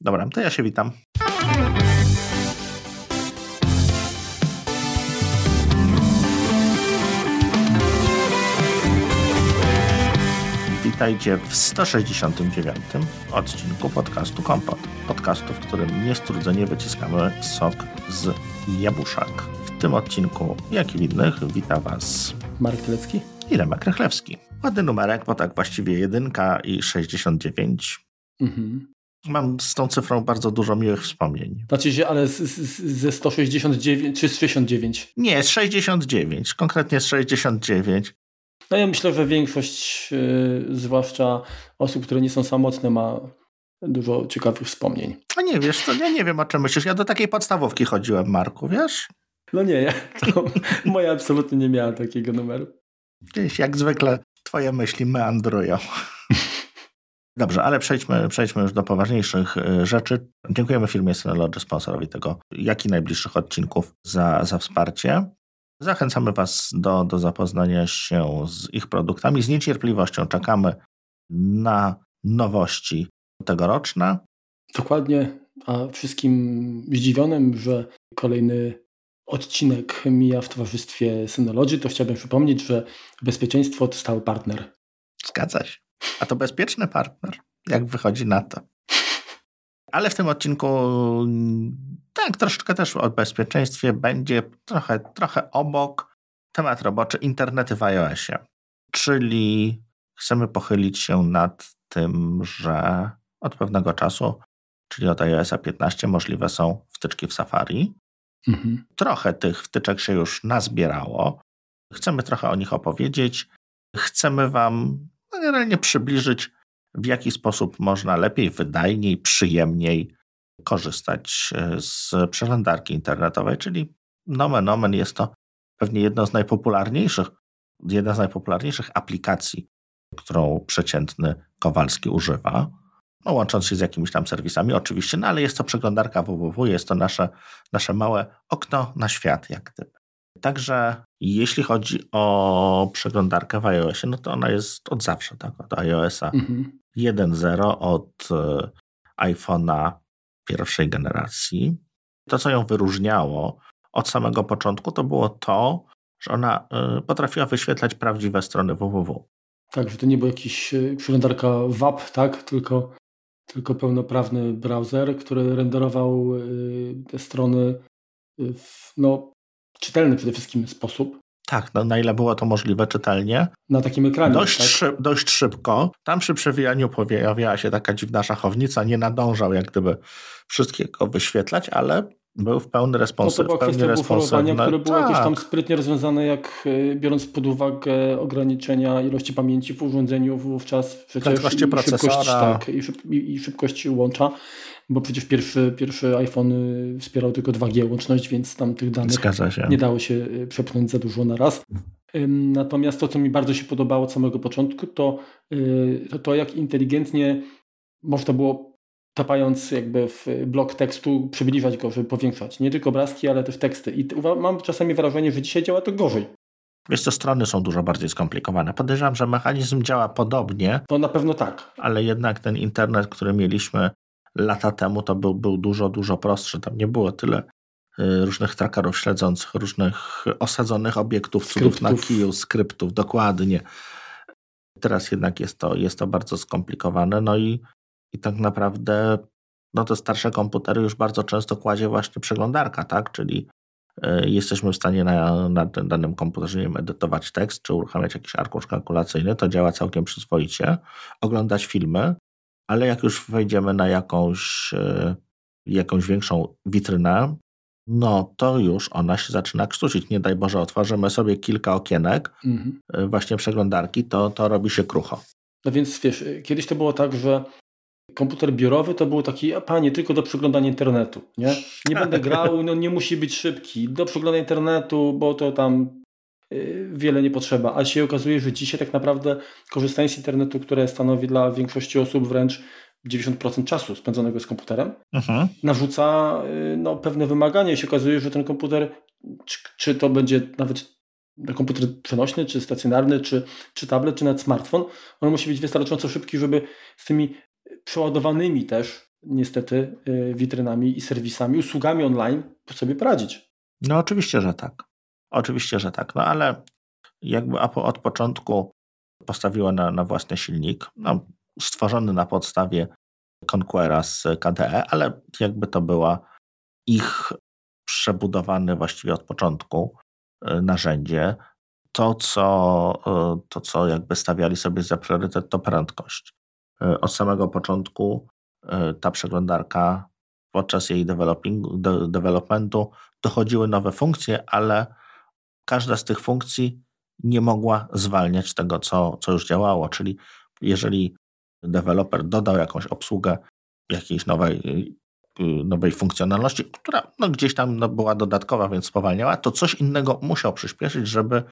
Dobra, to ja się witam. Witajcie w 169 odcinku podcastu Kompot. Podcastu, w którym niestrudzenie wyciskamy sok z jabłuszek. W tym odcinku, jak i w innych, wita Was Marek Telecki i Remek Rychlewski. Ładny numerek, bo tak właściwie jedynka i 69. Mhm. Mam z tą cyfrą bardzo dużo miłych wspomnień. Znaczy się, ale z, z, ze 169 czy z 69? Nie, z 69, konkretnie z 69. No ja myślę, że większość, yy, zwłaszcza osób, które nie są samotne, ma dużo ciekawych wspomnień. A nie, wiesz co, ja nie wiem o czym myślisz. Ja do takiej podstawówki chodziłem, Marku, wiesz? No nie, ja, to, moja absolutnie nie miała takiego numeru. Gdzieś jak zwykle twoje myśli meandrują. Dobrze, ale przejdźmy, przejdźmy już do poważniejszych y, rzeczy. Dziękujemy firmie Synology, sponsorowi tego, jak i najbliższych odcinków za, za wsparcie. Zachęcamy Was do, do zapoznania się z ich produktami. Z niecierpliwością czekamy na nowości tegoroczne. Dokładnie, a wszystkim zdziwionym, że kolejny odcinek mija w towarzystwie Synology, to chciałbym przypomnieć, że bezpieczeństwo to stały partner. Zgadza się. A to bezpieczny partner, jak wychodzi na to. Ale w tym odcinku tak, troszeczkę też o bezpieczeństwie będzie trochę, trochę obok temat roboczy internety w iOSie. Czyli chcemy pochylić się nad tym, że od pewnego czasu, czyli od iOSa 15, możliwe są wtyczki w Safari. Mhm. Trochę tych wtyczek się już nazbierało. Chcemy trochę o nich opowiedzieć. Chcemy Wam generalnie przybliżyć, w jaki sposób można lepiej, wydajniej, przyjemniej korzystać e, z przeglądarki internetowej, czyli nomen omen jest to pewnie jedno z najpopularniejszych, jedna z najpopularniejszych aplikacji, którą przeciętny Kowalski używa, no, łącząc się z jakimiś tam serwisami oczywiście, no ale jest to przeglądarka www, jest to nasze, nasze małe okno na świat, jak gdyby. Także jeśli chodzi o przeglądarkę w iOSie, no to ona jest od zawsze, tak? Od iOSa mhm. 1.0, od e, iPhone'a pierwszej generacji. To, co ją wyróżniało od samego początku, to było to, że ona e, potrafiła wyświetlać prawdziwe strony www. Tak, że to nie był jakiś e, przeglądarka WAP, tak? Tylko, tylko pełnoprawny browser, który renderował te strony w no, czytelny przede wszystkim sposób. Tak, no, na ile było to możliwe czytelnie. Na takim ekranie. Dość, tak? szyb, dość szybko. Tam przy przewijaniu pojawiała się taka dziwna szachownica. Nie nadążał jak gdyby wszystkiego wyświetlać, ale był w pełny responsywny. No to była kwestia buforowania, które było tak. jakieś tam sprytnie rozwiązane, jak e, biorąc pod uwagę ograniczenia ilości pamięci w urządzeniu wówczas przecież i procesora. Szybkość, tak, i, szyb, i, i szybkość łącza bo przecież pierwszy, pierwszy iPhone wspierał tylko 2G łączność, więc tam tych danych nie dało się y, przepchnąć za dużo na raz. Natomiast to, co mi bardzo się podobało od samego początku, to y, to, to jak inteligentnie można było tapając jakby w blok tekstu, przybliżać go, żeby powiększać. Nie tylko obrazki, ale też teksty. I mam czasami wrażenie, że dzisiaj działa to gorzej. Wiesz co, strony są dużo bardziej skomplikowane. Podejrzewam, że mechanizm działa podobnie. To na pewno tak. Ale jednak ten internet, który mieliśmy lata temu to był, był dużo, dużo prostszy. Tam nie było tyle y, różnych trackerów śledzących, różnych osadzonych obiektów, cudów na kiju, skryptów, dokładnie. Teraz jednak jest to, jest to bardzo skomplikowane, no i, i tak naprawdę no te starsze komputery już bardzo często kładzie właśnie przeglądarka, tak? Czyli y, jesteśmy w stanie na, na danym komputerze nie wiem, edytować tekst, czy uruchamiać jakiś arkusz kalkulacyjny, to działa całkiem przyzwoicie, oglądać filmy, ale jak już wejdziemy na jakąś, e, jakąś większą witrynę, no to już ona się zaczyna krztusić. Nie daj Boże, otworzymy sobie kilka okienek, mhm. E, właśnie przeglądarki, to, to robi się krucho. No więc wiesz, kiedyś to było tak, że komputer biurowy to był taki, a panie, tylko do przeglądania internetu, nie? Nie będę grał, no nie musi być szybki, do przeglądania internetu, bo to tam wiele nie potrzeba, a się okazuje, że dzisiaj tak naprawdę korzystanie z internetu, które stanowi dla większości osób wręcz 90% czasu spędzonego z komputerem, mhm. narzuca y, no, pewne wymagania i się okazuje, że ten komputer, czy, czy to będzie nawet komputer przenośny, czy stacjonarny, czy, czy tablet, czy nawet smartfon, on musi być wystarczająco szybki, żeby z tymi przeładowanymi też niestety witrynami i serwisami, usługami online sobie poradzić. No oczywiście, że tak. Oczywiście, że tak. No ale jakby od początku postawiła na, na własny silnik, no, stworzony na podstawie Conquera z KDE, ale jakby to była ich przebudowany właściwie od początku e, narzędzie. To co, e, to, co jakby stawiali sobie za priorytet, to prędkość. E, od samego początku ta przeglądarka podczas jej developmentu dochodziły nowe funkcje, ale każda z tych funkcji nie mogła zwalniać tego, co, co już działało. Czyli jeżeli deweloper dodał jakąś obsługę jakiejś nowej, y, nowej funkcjonalności, która no, gdzieś tam no, była dodatkowa, więc spowalniała, to coś innego musiał przyspieszyć, żeby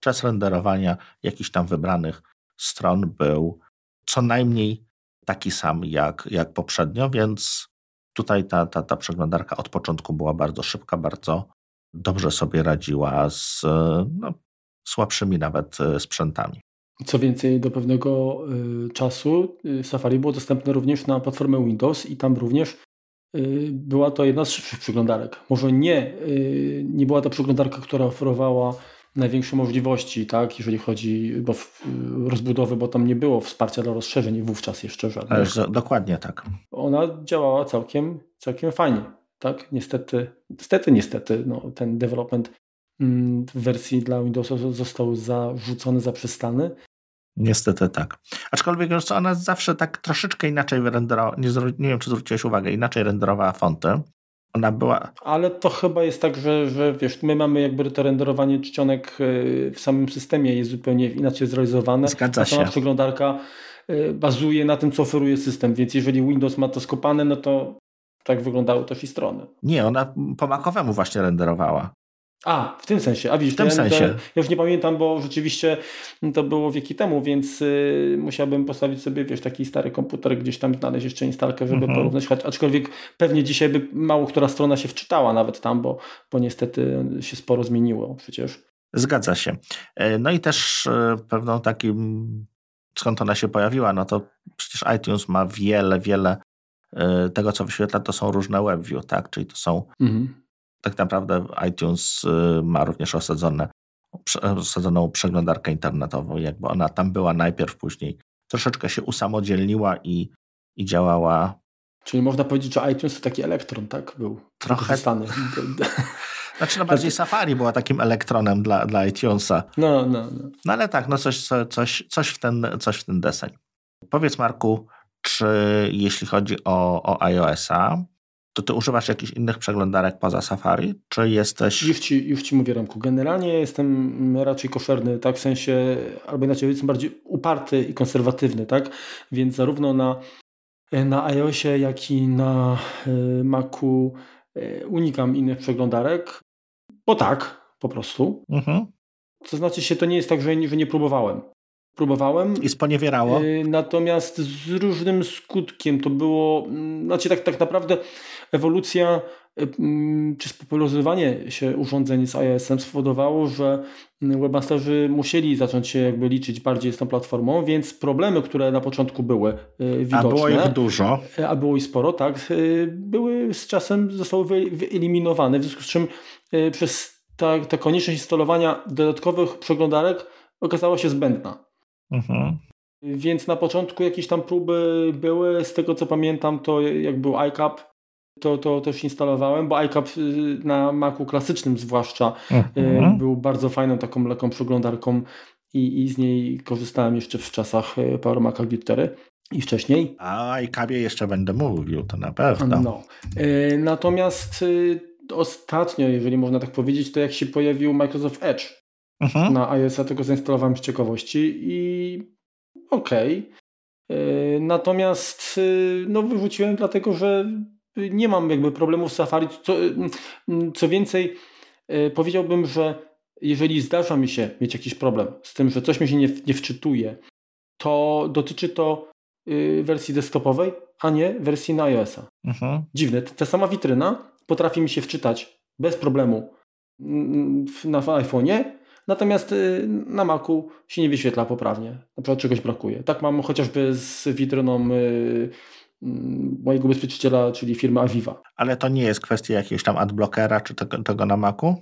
czas renderowania jakichś tam wybranych stron był co najmniej taki sam jak, jak poprzednio, więc tutaj ta, ta, ta przeglądarka od początku była bardzo szybka, bardzo dobrze sobie radziła z no, słabszymi nawet e, sprzętami. Co więcej, do pewnego y, czasu y, Safari było dostępne również na platformę Windows i tam również była to jedna z szybszych przeglądarek. Może nie, nie była to przeglądarka, która oferowała największe możliwości, tak, jeżeli chodzi o rozbudowy, bo tam nie było wsparcia dla rozszerzeń wówczas jeszcze żadnych. Dokładnie tak. Ona działała całkiem, całkiem fajnie. Tak, niestety, niestety, niestety, no, ten development mm, w wersji dla Windowsa został zarzucony, zaprzestany. Niestety tak. Aczkolwiek ona zawsze tak troszeczkę inaczej renderowała, nie, nie wiem czy zwróciłeś uwagę, inaczej renderowała fonty. Ona była... Ale to chyba jest tak, że, że wiesz, my mamy jakby to renderowanie czcionek y, w samym systemie jest zupełnie inaczej zrealizowane. Zgadza się. Sama przeglądarka y, bazuje na tym, co oferuje system, więc jeżeli Windows ma to skopane, no to tak wyglądały też i strony. Nie, ona po makowemu właśnie renderowała. A, w tym sensie. A widzisz, w tym ja, sensie. To, ja już nie pamiętam, bo rzeczywiście to było wieki temu, więc y, musiałbym postawić sobie, wiesz, taki stary komputer, gdzieś tam znaleźć jeszcze instalkę, żeby mhm. porównać. Aczkolwiek pewnie dzisiaj by mało która strona się wczytała nawet tam, bo, bo niestety się sporo zmieniło przecież. Zgadza się. E, no i też e, pewną takim, skąd ona się pojawiła, no to przecież iTunes ma wiele, wiele tego, co wyświetla, to są różne WebView, tak? Czyli to są mhm tak naprawdę iTunes y, ma również osadzone, osadzoną przeglądarkę internetową. Jakby ona tam była najpierw, później troszeczkę się usamodzielniła i, i działała. Czyli można powiedzieć, że iTunes to taki elektron, tak? Był trochę. Stany. Znaczy, no bardziej Safari była takim elektronem dla, dla iTunesa. No, no, no. No ale tak, no coś, coś, coś, w ten, coś w ten deseń. Powiedz Marku, czy jeśli chodzi o, o iOS-a, to ty używasz jakichś innych przeglądarek poza Safari, czy jesteś... Już ci, już ci mówię. Generalnie jestem raczej koszerny, tak, w sensie, albo inaczej jestem bardziej uparty i konserwatywny, tak, więc zarówno na, na iOSie, jak i na y, Macu y, unikam innych przeglądarek, bo tak, po prostu. Mhm. To znaczy się, to nie jest tak, że, że nie próbowałem. Próbowałem. I sponiewierało? Y, natomiast z różnym skutkiem to było, mm, znaczy tak, tak naprawdę ewolucja y, mm, czy spopularyzowanie się urządzeń z iOS-em spowodowało, że webmasterzy musieli zacząć się jakby liczyć bardziej z tą platformą, więc problemy, które na początku były widoczne, a było ich dużo, a było ich sporo, tak, były z czasem zostały wyeliminowane, w związku z czym przez ta, ta konieczność instalowania dodatkowych przeglądarek okazała się zbędna. Mhm. Więc na początku jakieś tam próby były, z tego co pamiętam, to jak był iCap, to, to też instalowałem, bo iCap y, na Macu klasycznym zwłaszcza y, mhm. był bardzo fajną taką lekką przeglądarką i, i z niej korzystałem jeszcze w czasach y, Power Maca G4 i wcześniej. A o iCapie jeszcze będę mówił, to na pewno. No. Natomiast ostatnio, jeżeli można tak powiedzieć, to jak się pojawił Microsoft Edge, mhm. na iOS-a, tego zainstalowałem z ciekawości i okej. Okay. E, natomiast e, no, wyrzuciłem dlatego, że nie mam jakby problemów z Safari. Co, co więcej, e, powiedziałbym, że jeżeli zdarza mi się mieć jakiś problem z tym, że coś mi się nie, nie wczytuje, to dotyczy to wersji desktopowej, a nie wersji na iOS-a. Mhm. Dziwne. Ta sama witryna potrafi mi się wczytać bez problemu na iPhone'ie, Natomiast y, na Macu się nie wyświetla poprawnie. Na przykład czegoś brakuje. Tak mam chociażby z witryną y, mm, mojego ubezpieczyciela, czyli firmy Aviva. Ale to nie jest kwestia jakiegoś tam adblockera czy tego, tego na Macu?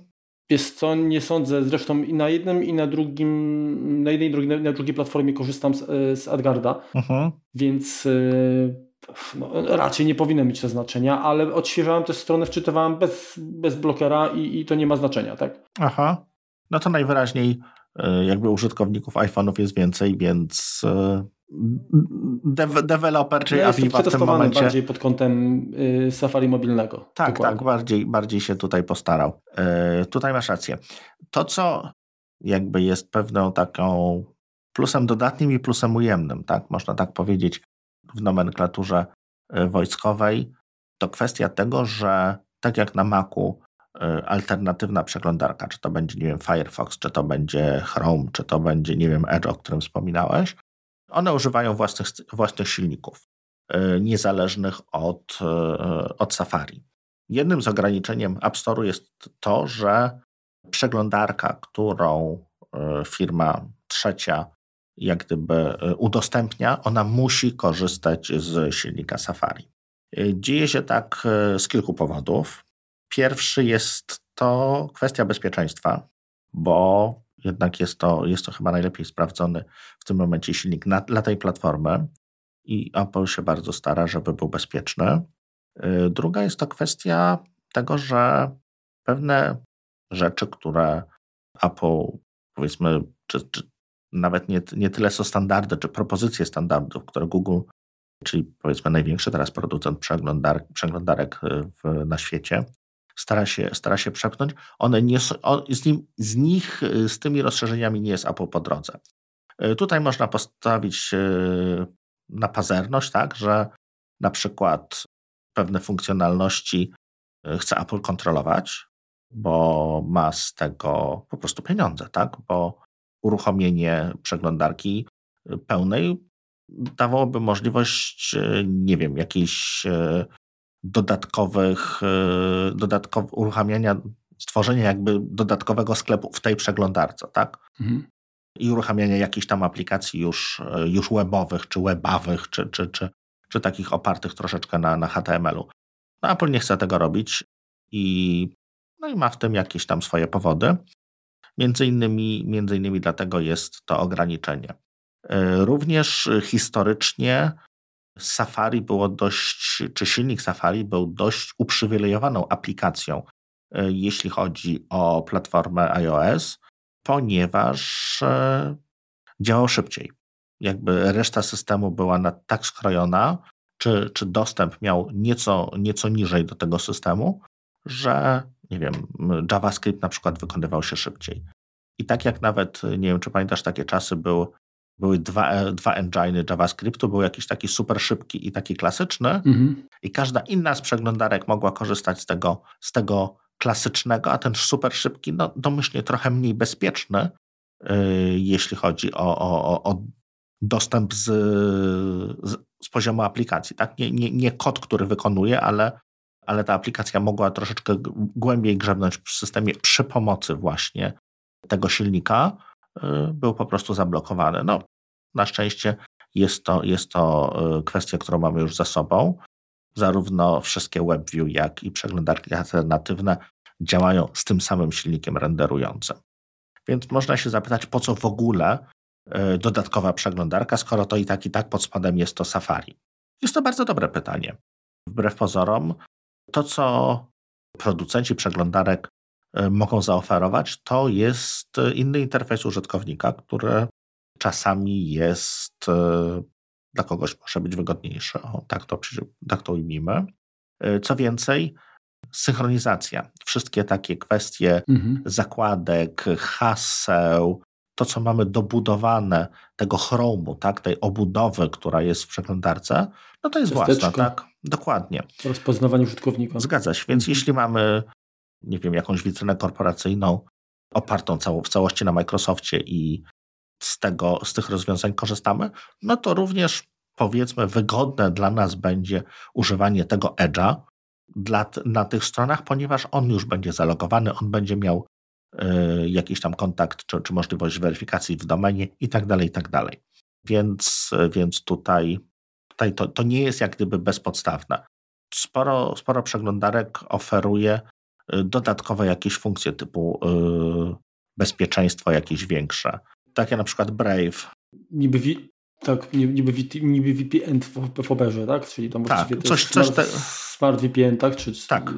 Jest co, nie sądzę. Zresztą i na jednym, i na drugim, na jednej i drugiej, na drugiej platformie korzystam z, z AdGarda, mhm. więc no, raczej nie powinno mieć to znaczenia, ale odświeżałem też stronę, wczytywałem bez, bez blokera i, i to nie ma znaczenia, tak? Aha. No to najwyraźniej e, jakby użytkowników iPhone'ów jest więcej, więc e, de deweloper, czyli ja Aviva w tym momencie... bardziej pod kątem y, Safari mobilnego. Tak, dokładnie. tak, bardziej, bardziej się tutaj postarał. Y, tutaj masz rację. To, co jakby jest pewną taką plusem dodatnim i plusem ujemnym, tak, można tak powiedzieć, w nomenklaturze wojskowej, to kwestia tego, że tak jak na Macu alternatywna przeglądarka, czy to będzie, nie wiem, Firefox, czy to będzie Chrome, czy to będzie, nie wiem, Edge, o którym wspominałeś, one używają własnych, własnych silników, e, niezależnych od, e, od Safari. Jednym z ograniczeniem App Store jest to, że przeglądarka, którą e, firma trzecia jak gdyby udostępnia, ona musi korzystać z silnika Safari. Dzieje się tak z kilku powodów. Pierwszy jest to kwestia bezpieczeństwa, bo jednak jest to, jest to chyba najlepiej sprawdzony w tym momencie silnik na, dla tej platformy i Apple się bardzo stara, żeby był bezpieczny. Y, druga jest to kwestia tego, że pewne rzeczy, które Apple powiedzmy, czy, czy nawet nie, nie tyle są standardy, czy propozycje standardów, które Google, czyli powiedzmy największy teraz producent przeglądarek, przeglądarek w, na świecie, stara się, stara się przepchnąć, one nie są, z, nim, z nich, y, z tymi rozszerzeniami nie jest Apple po drodze. Y, tutaj można postawić y, na pazerność, tak, że na przykład pewne funkcjonalności chce Apple kontrolować, bo ma z tego po prostu pieniądze, tak? Bo uruchomienie przeglądarki pełnej dawałoby możliwość, nie wiem, jakiejś dodatkowych, e, dodatkow, uruchamiania, stworzenia jakby dodatkowego sklepu w tej przeglądarce, tak? Mhm. I uruchamiania jakichś tam aplikacji już, e, już webowych, czy webawych, czy, czy, czy, czy takich opartych troszeczkę na, na HTML-u. No, Apple nie chce tego robić i, no i ma w tym jakieś tam swoje powody. Między innymi, między innymi dlatego jest to ograniczenie. E, również historycznie Safari było dość, czy silnik Safari był dość uprzywilejowaną aplikacją, e, jeśli chodzi o platformę iOS, ponieważ e, działał szybciej. Jakby reszta systemu była na tak skrojona, czy, czy dostęp miał nieco, nieco niżej do tego systemu, że nie wiem, JavaScript na przykład wykonywał się szybciej. I tak jak nawet, nie wiem, czy pamiętasz, takie czasy był były dwa, e, dwa engine JavaScriptu, był jakiś taki super szybki i taki klasyczny mhm. i każda inna z przeglądarek mogła korzystać z tego, z tego klasycznego, a ten super szybki, no domyślnie trochę mniej bezpieczny, yy, jeśli chodzi o, o, o dostęp z, z, z, poziomu aplikacji. Tak? Nie, nie, nie kod, który wykonuje, ale, ale ta aplikacja mogła troszeczkę głębiej grzebnąć w systemie przy pomocy właśnie tego silnika, był po prostu zablokowany. No, na szczęście jest to, jest to e, kwestia, którą mamy już za sobą. Zarówno wszystkie WebView, jak i przeglądarki alternatywne działają z tym samym silnikiem renderującym. Więc można się zapytać, po co w ogóle e, dodatkowa przeglądarka, skoro to i tak i tak pod spodem jest to Safari? Jest to bardzo dobre pytanie. Wbrew pozorom, to co producenci przeglądarek mogą zaoferować, to jest inny interfejs użytkownika, który czasami jest e, dla kogoś może być wygodniejsze. O, tak, to, tak to ujmijmy. E, co więcej, synchronizacja. Wszystkie takie kwestie mhm. zakładek, haseł, to co mamy dobudowane, tego chromu, tak, tej obudowy, która jest w przeglądarce, no to jest Ciasteczko. własna, tak? Dokładnie. Rozpoznawanie użytkownika. Zgadza się. Więc mhm. jeśli mamy, nie wiem, jakąś witrynę korporacyjną opartą w całości na Microsoftie i z, tego, z tych rozwiązań korzystamy, no to również powiedzmy wygodne dla nas będzie używanie tego Edge'a dla, na tych stronach, ponieważ on już będzie zalogowany, on będzie miał y, jakiś tam kontakt czy, czy możliwość weryfikacji w domenie i tak dalej, i tak dalej. Więc, więc tutaj tutaj to, to nie jest jak gdyby bezpodstawne. Sporo, sporo przeglądarek oferuje dodatkowe jakieś funkcje typu yy, bezpieczeństwo jakieś większe. Takie na przykład Brave. Niby, wi- tak, niby, niby VPN w Foberze, tak? Czyli tam tak, coś, coś smart, te... smart VPN, tak? Czy, tak.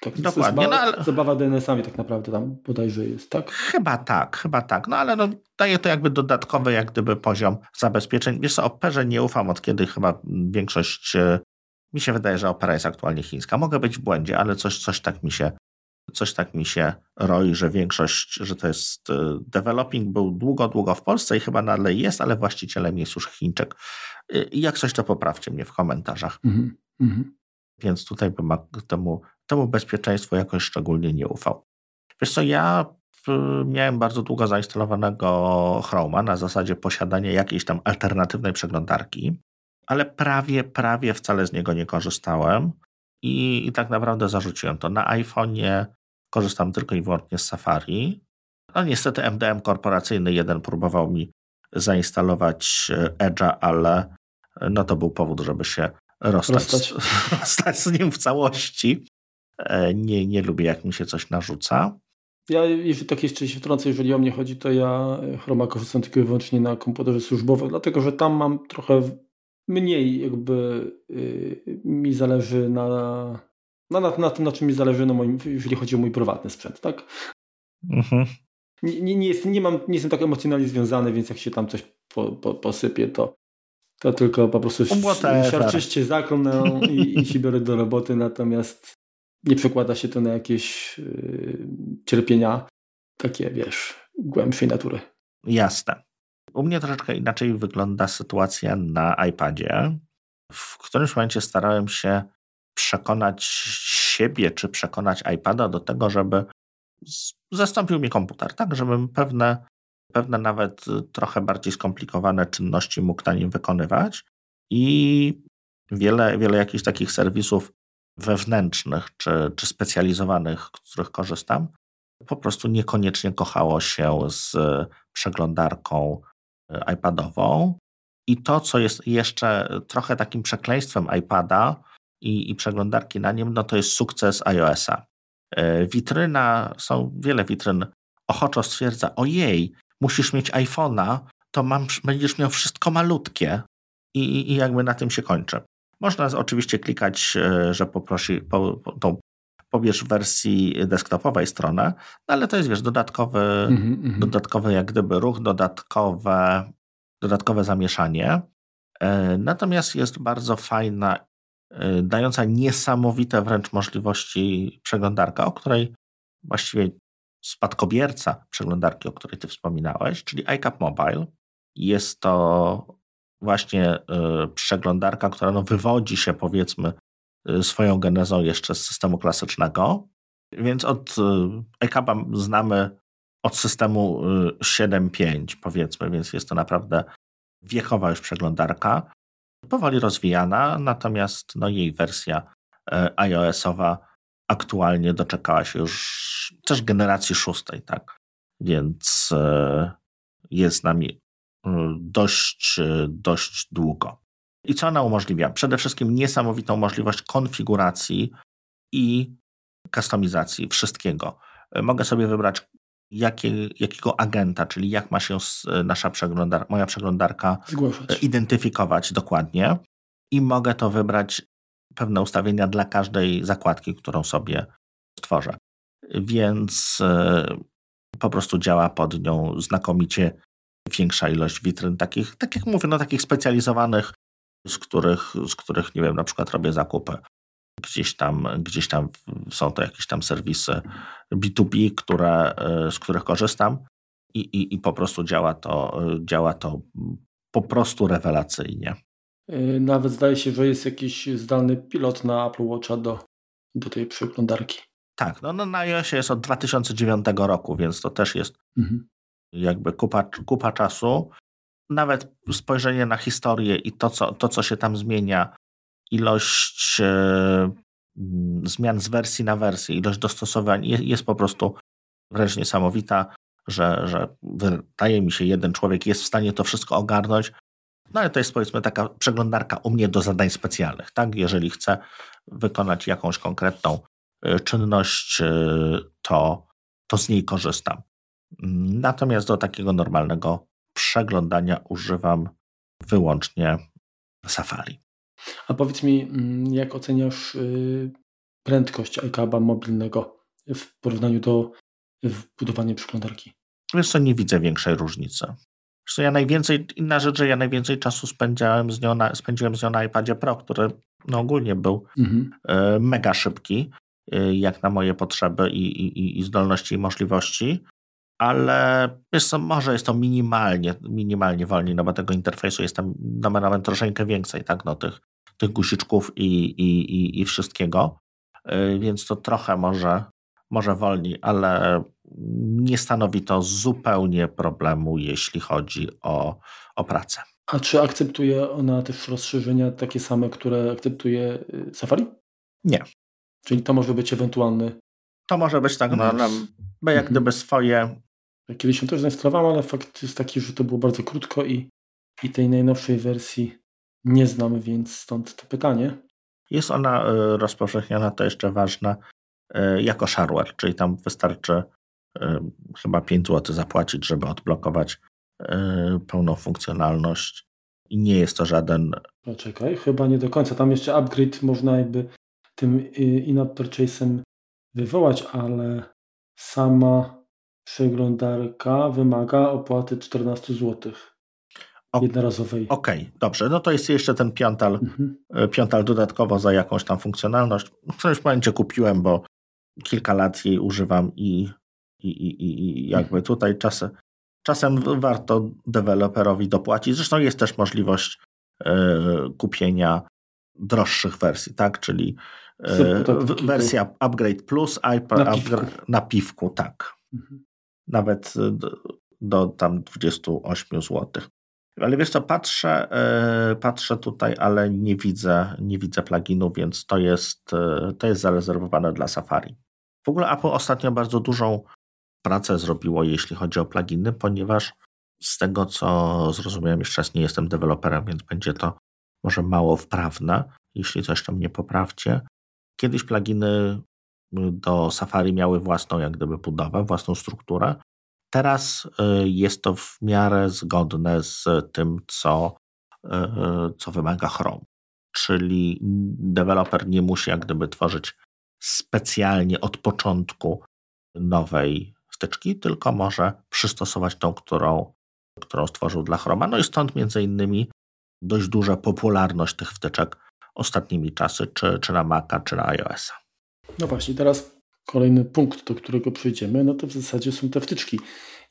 Tak, Dokładnie. No, ale... Zabawa DNS-ami tak naprawdę tam bodajże jest, tak? Chyba tak, chyba tak. No ale no, daje to jakby dodatkowy jak gdyby poziom zabezpieczeń. Wiesz co, Operze nie ufam od kiedy chyba większość, e, mi się wydaje, że Opera jest aktualnie chińska. Mogę być w błędzie, ale coś, coś tak mi się coś tak mi się roi, że większość, że to jest e, developing był długo, długo w Polsce i chyba nadal jest, ale właścicielem jest już Chińczyk. E, I jak coś, to poprawcie mnie w komentarzach. Mm -hmm. Więc tutaj bym temu temu bezpieczeństwu jakoś szczególnie nie ufał. Wiesz co, ja miałem bardzo długo zainstalowanego Chroma na zasadzie posiadania jakiejś tam alternatywnej przeglądarki, ale prawie, prawie wcale z niego nie korzystałem i, i tak naprawdę zarzuciłem to. Na iPhone'ie korzystam tylko i wyłącznie z Safari. No niestety MDM korporacyjny jeden próbował mi zainstalować e, Edge'a, ale no to był powód, żeby się rozstać, rozstać. z nim w całości. E, nie, nie lubię, jak mi się coś narzuca. Ja, jeżeli tak jeszcze się wtrącę, jeżeli o mnie chodzi, to ja e, Chroma korzystam tylko i wyłącznie na komputerze służbowym, dlatego że tam mam trochę mniej jakby yy, mi zależy na, na, na, na tym, na czym mi zależy, na moim, jeżeli chodzi o mój prywatny sprzęt, tak? Mhm. Nie, nie, nie, jest, nie, mam, nie jestem tak emocjonalnie związany, więc jak się tam coś po, po, posypie, to, to tylko po prostu siarczyście zaklnę i, i się biorę do roboty, natomiast nie przekłada się to na jakieś yy, cierpienia takie, wiesz, głębszej natury. Jasne. U mnie troszeczkę inaczej wygląda sytuacja na iPadzie. W którymś momencie starałem się przekonać siebie, czy przekonać iPada do tego, żeby zastąpił mi komputer, tak, żebym pewne, pewne nawet trochę bardziej skomplikowane czynności mógł na nim wykonywać. I wiele, wiele jakichś takich serwisów wewnętrznych czy, czy specjalizowanych, z których korzystam, po prostu niekoniecznie kochało się z przeglądarką e, iPadową. I to, co jest jeszcze trochę takim przekleństwem iPada i, i przeglądarki na nim, no to jest sukces iOS-a. E, witryna, są wiele witryn, ochoczo stwierdza, ojej, musisz mieć iPhone'a, to mam, będziesz miał wszystko malutkie. I, I jakby na tym się kończy. Można oczywiście klikać, e, że poprosi, po, po, tą pobierz w wersji desktopowej stronę, no ale to jest, wiesz, dodatkowy, mm -hmm. dodatkowy jak gdyby ruch, dodatkowe, dodatkowe zamieszanie. E, natomiast jest bardzo fajna, e, dająca niesamowite wręcz możliwości przeglądarka, o której właściwie spadkobierca przeglądarki, o której ty wspominałeś, czyli iCap Mobile. Jest to właśnie y, przeglądarka, która no wywodzi się powiedzmy swoją genezą jeszcze z systemu klasycznego. Więc od iCapa y, znamy od systemu 7.5 powiedzmy, więc jest to naprawdę wiekowa już przeglądarka, powoli rozwijana, natomiast no, jej wersja iOS-owa aktualnie doczekała się już też generacji szóstej, tak? Więc jest z nami dość, dość długo. I co ona umożliwia? Przede wszystkim niesamowitą możliwość konfiguracji i kustomizacji wszystkiego. Mogę sobie wybrać, jakie, jakiego agenta, czyli jak ma się nasza przeglądar moja przeglądarka Zgłaszać. identyfikować dokładnie. I mogę to wybrać pewne ustawienia dla każdej zakładki, którą sobie stworzę. Więc e, po prostu działa pod nią znakomicie większa ilość witryn, takich, tak jak mówię, no takich specjalizowanych, z których, z których, nie wiem, na przykład robię zakupy. Gdzieś tam, gdzieś tam są to jakieś tam serwisy B2B, które, e, z których korzystam i, i, i po prostu działa to, działa to po prostu rewelacyjnie. E, nawet zdaje się, że jest jakiś zdalny pilot na Apple Watcha do, do tej przeglądarki. Tak, no, no na iOSie jest od 2009 roku, więc to też jest mhm jakby kupa, kupa czasu. Nawet spojrzenie na historię i to co, to, co się tam zmienia, ilość e, zmian z wersji na wersję, ilość dostosowań jest, jest po prostu wręcz niesamowita, że, że wydaje mi się, jeden człowiek jest w stanie to wszystko ogarnąć. No ale to jest powiedzmy taka przeglądarka u mnie do zadań specjalnych, tak? Jeżeli chcę wykonać jakąś konkretną y, czynność, y, to, to z niej korzystam. Natomiast do takiego normalnego przeglądania używam wyłącznie Safari. A powiedz mi, mm, jak oceniasz y, prędkość iCaba mobilnego w porównaniu do budowania przeglądarki? Wiesz co, nie widzę większej różnicy. Zresztą ja najwięcej, inna rzecz, że ja najwięcej czasu spędziłem z nią na, spędziłem z nią na iPadzie Pro, który no ogólnie był mhm. y, mega szybki, y, jak na moje potrzeby i, i, i zdolności i możliwości ale wiesz co, może jest to minimalnie, minimalnie wolniej, no bo tego interfejsu jest tam nomen troszeczkę więcej, tak, no tych, tych guziczków i, i, i, i wszystkiego, yy, więc to trochę może, może wolniej, ale nie stanowi to zupełnie problemu, jeśli chodzi o, o pracę. A czy akceptuje ona też rozszerzenia takie same, które akceptuje y, Safari? Nie. Czyli to może być ewentualny. To może być tak, no, no bo jak mhm. gdyby swoje Kiedyś się też zainstalowałem, ale fakt jest taki, że to było bardzo krótko i, i tej najnowszej wersji nie znam, więc stąd to pytanie. Jest ona e, rozpowszechniona, to jeszcze ważne, e, jako shareware, czyli tam wystarczy e, chyba 5 zł zapłacić, żeby odblokować pełną funkcjonalność i nie jest to żaden... Poczekaj, chyba nie do końca. Tam jeszcze upgrade można jakby tym in-app purchase'em wywołać, ale sama Przeglądarka wymaga opłaty 14 zł. Jednorazowej. Okej, okay, dobrze. No to jest jeszcze ten piątal, mhm. E, piątal dodatkowo za jakąś tam funkcjonalność. W którymś momencie kupiłem, bo kilka lat jej używam i, i, i, i jakby mhm. tutaj czasem, czasem warto deweloperowi dopłacić. Zresztą jest też możliwość e, kupienia droższych wersji, tak? Czyli e, wersja Upgrade Plus, iPad na piwku, na piwku tak. Mhm nawet do, do tam 28 zł. Ale wiesz co, patrzę, yy, patrzę tutaj, ale nie widzę, nie widzę pluginu, więc to jest, yy, to jest zarezerwowane dla Safari. W ogóle Apple ostatnio bardzo dużą pracę zrobiło, jeśli chodzi o pluginy, ponieważ z tego, co zrozumiałem, jeszcze raz nie jestem deweloperem, więc będzie to może mało wprawne, jeśli coś tam nie poprawcie. Kiedyś pluginy do Safari miały własną jak gdyby budowę, własną strukturę. Teraz y, jest to w miarę zgodne z tym, co, y, co wymaga Chrome. Czyli deweloper nie musi jak gdyby tworzyć specjalnie od początku nowej wtyczki, tylko może przystosować tą, którą, którą stworzył dla Chroma. No i stąd między innymi dość duża popularność tych wtyczek ostatnimi czasy, czy, czy na Maca, czy na iOS-a. No właśnie, teraz kolejny punkt, do którego przejdziemy, no to w zasadzie są te wtyczki.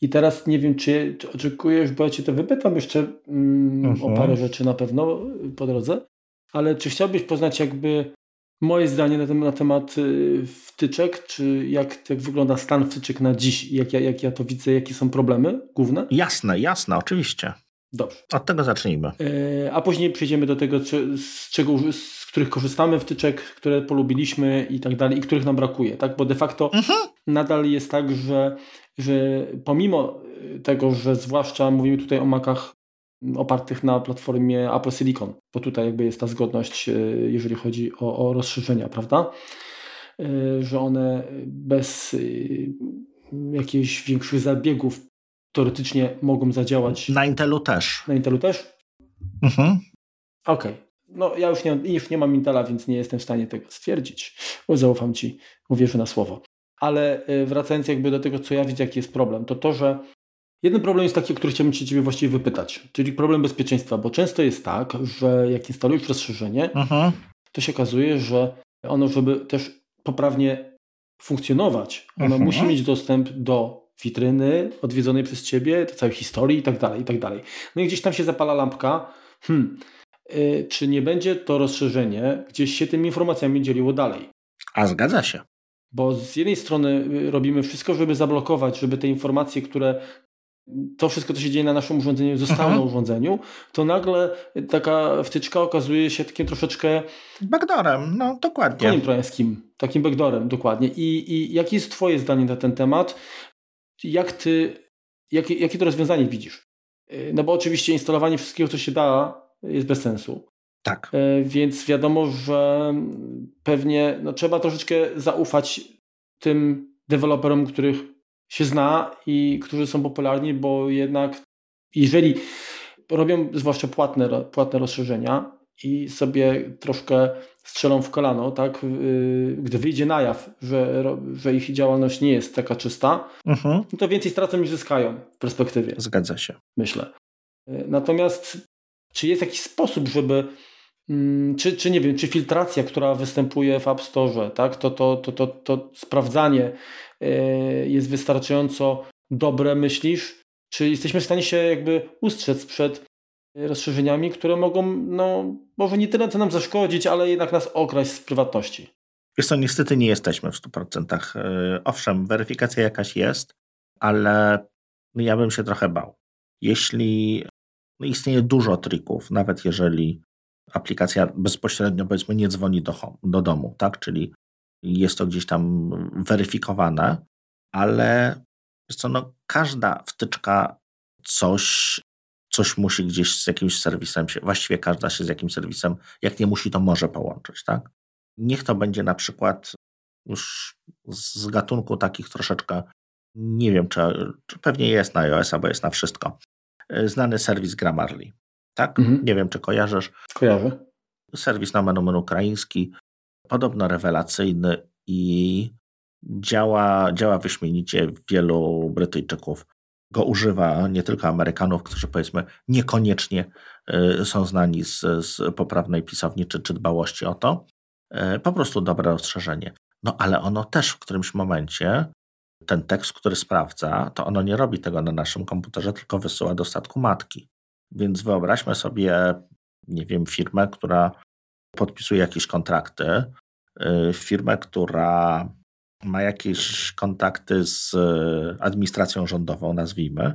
I teraz nie wiem, czy, czy oczekujesz, bo ja Cię to wypytam jeszcze mm, o mhm. parę rzeczy na pewno po drodze, ale czy chciałbyś poznać jakby moje zdanie na, ten, na temat y, wtyczek, czy jak, jak wygląda stan wtyczek na dziś, jak ja, jak ja to widzę, jakie są problemy główne? Jasne, jasne, oczywiście. Dobrze. Od tego zacznijmy. E, a później przejdziemy do tego, czy, z czego, z których korzystamy, wtyczek, które polubiliśmy i tak dalej, i których nam brakuje, tak? Bo de facto mhm. nadal jest tak, że, że pomimo tego, że zwłaszcza mówimy tutaj o makach opartych na platformie Apple Silicon, bo tutaj jakby jest ta zgodność, e, jeżeli chodzi o, o rozszerzenia, prawda? E, że one bez jakichś większych zabiegów teoretycznie mogą zadziałać. Na Intelu też. Na Intelu też? Mhm. Okej. Okay no ja już nie, już nie mam Intela, więc nie jestem w stanie tego stwierdzić. Zaufam Ci, uwierzę na słowo. Ale y, wracając jakby do tego, co ja widzę, jaki jest problem, to to, że jeden problem jest taki, który chciałbym Cię Ciebie właściwie wypytać, czyli problem bezpieczeństwa, bo często jest tak, że jak instalujesz rozszerzenie, Aha. to się okazuje, że ono, żeby też poprawnie funkcjonować, ono Aha. musi mieć dostęp do witryny odwiedzonej przez Ciebie, do całej historii i tak dalej, i tak dalej. No i gdzieś tam się zapala lampka, hmm, czy nie będzie to rozszerzenie gdzieś się tymi informacjami dzieliło dalej. A zgadza się. Bo z jednej strony y, robimy wszystko, żeby zablokować, żeby te informacje, które to wszystko, co się dzieje na naszym urządzeniu, zostało mhm. na urządzeniu, to nagle taka wtyczka okazuje się takim troszeczkę. Backdoorem, no dokładnie. Koniem trojańskim, takim backdoorem, dokładnie. I, I jakie jest Twoje zdanie na ten temat? Jak ty, jakie, jakie to rozwiązanie widzisz? no bo oczywiście instalowanie wszystkiego, co się da, jest bez sensu. Tak. Więc wiadomo, że pewnie no, trzeba troszeczkę zaufać tym deweloperom, których się zna i którzy są popularni, bo jednak jeżeli robią zwłaszcza płatne, płatne rozszerzenia i sobie troszkę strzelą w kolano, tak, y, gdy wyjdzie na jaw, że, że ich działalność nie jest taka czysta, mhm. To więcej stracą niż zyskają w perspektywie. Zgadza się. Myślę. Y, natomiast czy jest jakiś sposób, żeby mm, czy, czy nie wiem, czy filtracja, która występuje w App Store, tak, to, to, to, to, to sprawdzanie y, jest wystarczająco dobre, myślisz? Czy jesteśmy w stanie się jakby ustrzec przed rozszerzeniami, które mogą, no, może nie tyle co nam zaszkodzić, ale jednak nas okraść z prywatności. Wiesz co, niestety nie jesteśmy w 100%. E, owszem, weryfikacja jakaś jest, ale ja bym się trochę bał. Jeśli no istnieje dużo trików, nawet jeżeli aplikacja bezpośrednio powiedzmy nie dzwoni do, home, do domu, tak? Czyli jest to gdzieś tam weryfikowane, ale co, no, każda wtyczka coś coś musi gdzieś z jakimś serwisem się, właściwie każda się z jakimś serwisem, jak nie musi, to może połączyć, tak? Niech to będzie na przykład już z gatunku takich troszeczkę, nie wiem, czy, czy pewnie jest na iOS, bo jest na wszystko, znany serwis Grammarly, tak? Mhm. Nie wiem, czy kojarzysz. Kojarzę. Serwis na menu ukraiński, podobno rewelacyjny i działa, działa wyśmienicie. Wielu Brytyjczyków go używa nie tylko Amerykanów, którzy powiedzmy niekoniecznie y, są znani z, z poprawnej pisowni czy, czy dbałości o to. Y, po prostu dobre rozszerzenie. No ale ono też w którymś momencie, ten tekst, który sprawdza, to ono nie robi tego na naszym komputerze, tylko wysyła do statku matki. Więc wyobraźmy sobie, nie wiem, firmę, która podpisuje jakieś kontrakty, y, firmę, która ma jakieś kontakty z e, administracją rządową, nazwijmy.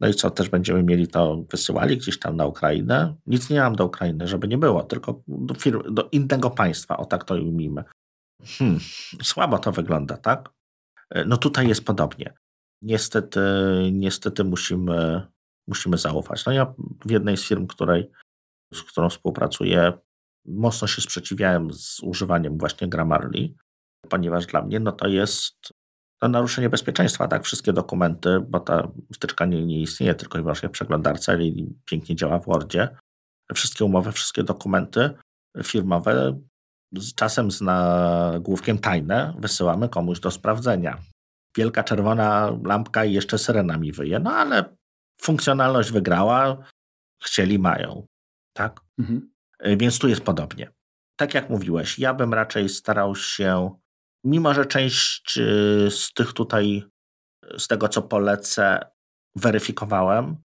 No i co, też będziemy mieli to, wysyłali gdzieś tam na Ukrainę? Nic nie mam do Ukrainy, żeby nie było, tylko do, firm, do innego państwa, o tak to ujmijmy. Hmm, słabo to wygląda, tak? E, no tutaj jest podobnie. Niestety, niestety musimy, musimy zaufać. No ja w jednej z firm, której, z którą współpracuję, mocno się sprzeciwiałem z używaniem właśnie Grammarly, ponieważ dla mnie no to jest to naruszenie bezpieczeństwa, tak? Wszystkie dokumenty, bo ta wtyczka nie, nie istnieje tylko i wyłącznie w przeglądarce, ale pięknie działa w Wordzie. Wszystkie umowy, wszystkie dokumenty firmowe czasem z nagłówkiem tajne wysyłamy komuś do sprawdzenia. Wielka czerwona lampka i jeszcze syrena mi wyje, no ale funkcjonalność wygrała, chcieli, mają. Tak? Mhm. Więc tu jest podobnie. Tak jak mówiłeś, ja bym raczej starał się Mimo, że część y, z tych tutaj, z tego co polecę, weryfikowałem,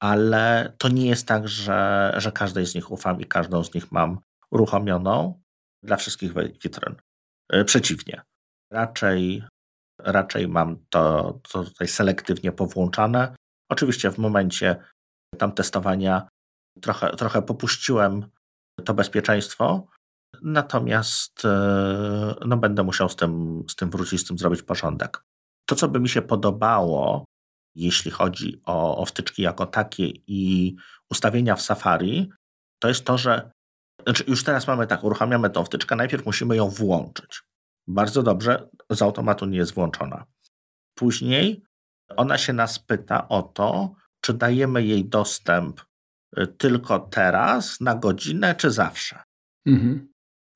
ale to nie jest tak, że, że każdej z nich ufam i każdą z nich mam uruchomioną dla wszystkich witryn. Y, przeciwnie. Raczej, raczej mam to, to tutaj selektywnie powłączane. Oczywiście w momencie tam testowania trochę, trochę popuściłem to bezpieczeństwo, Natomiast e, no, będę musiał z tym, z tym wrócić, z tym zrobić porządek. To, co by mi się podobało, jeśli chodzi o, o wtyczki jako takie i ustawienia w Safari, to jest to, że znaczy już teraz mamy tak, uruchamiamy tą wtyczkę, najpierw musimy ją włączyć. Bardzo dobrze, z automatu nie jest włączona. Później ona się nas pyta o to, czy dajemy jej dostęp e, tylko teraz, na godzinę, czy zawsze. Mhm.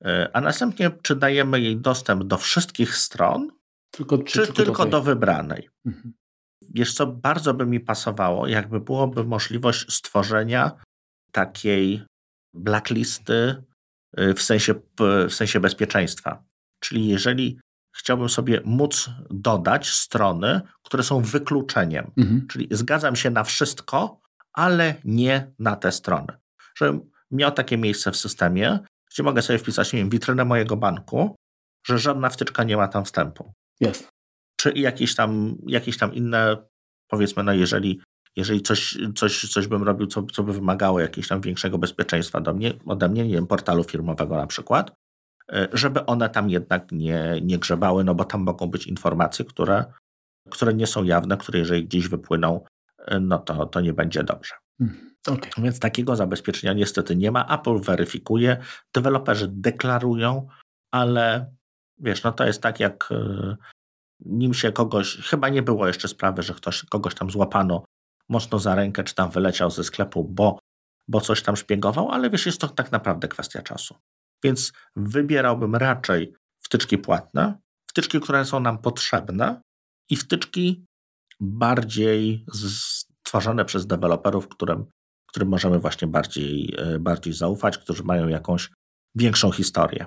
E, a następnie czy dajemy jej dostęp do wszystkich stron, tylko, czy, czy, tylko, tylko do wybranej. Mhm. Wiesz co, bardzo by mi pasowało, jakby byłoby możliwość stworzenia takiej blacklisty e, w sensie, w sensie bezpieczeństwa. Czyli jeżeli chciałbym sobie móc dodać strony, które są wykluczeniem, mhm. czyli zgadzam się na wszystko, ale nie na te strony. Żebym miał takie miejsce w systemie, gdzie mogę sobie wpisać, nie wiem, witrynę mojego banku, że żadna wtyczka nie ma tam wstępu. Jest. Czy jakieś tam, jakieś tam inne, powiedzmy, no jeżeli, jeżeli coś, coś, coś bym robił, co, co by wymagało jakiegoś tam większego bezpieczeństwa do mnie, ode mnie, nie wiem, portalu firmowego na przykład, e, żeby one tam jednak nie, nie grzebały, no bo tam mogą być informacje, które, które nie są jawne, które jeżeli gdzieś wypłyną, no to, to nie będzie dobrze. Hmm. Okay. Więc takiego zabezpieczenia niestety nie ma. Apple weryfikuje, deweloperzy deklarują, ale wiesz, no to jest tak jak e, nim się kogoś, chyba nie było jeszcze sprawy, że ktoś, kogoś tam złapano mocno za rękę, czy tam wyleciał ze sklepu, bo, bo coś tam szpiegował, ale wiesz, jest to tak naprawdę kwestia czasu. Więc wybierałbym raczej wtyczki płatne, wtyczki, które są nam potrzebne i wtyczki bardziej stworzone przez deweloperów, którym, którym możemy właśnie bardziej, e, bardziej zaufać, którzy mają jakąś większą historię.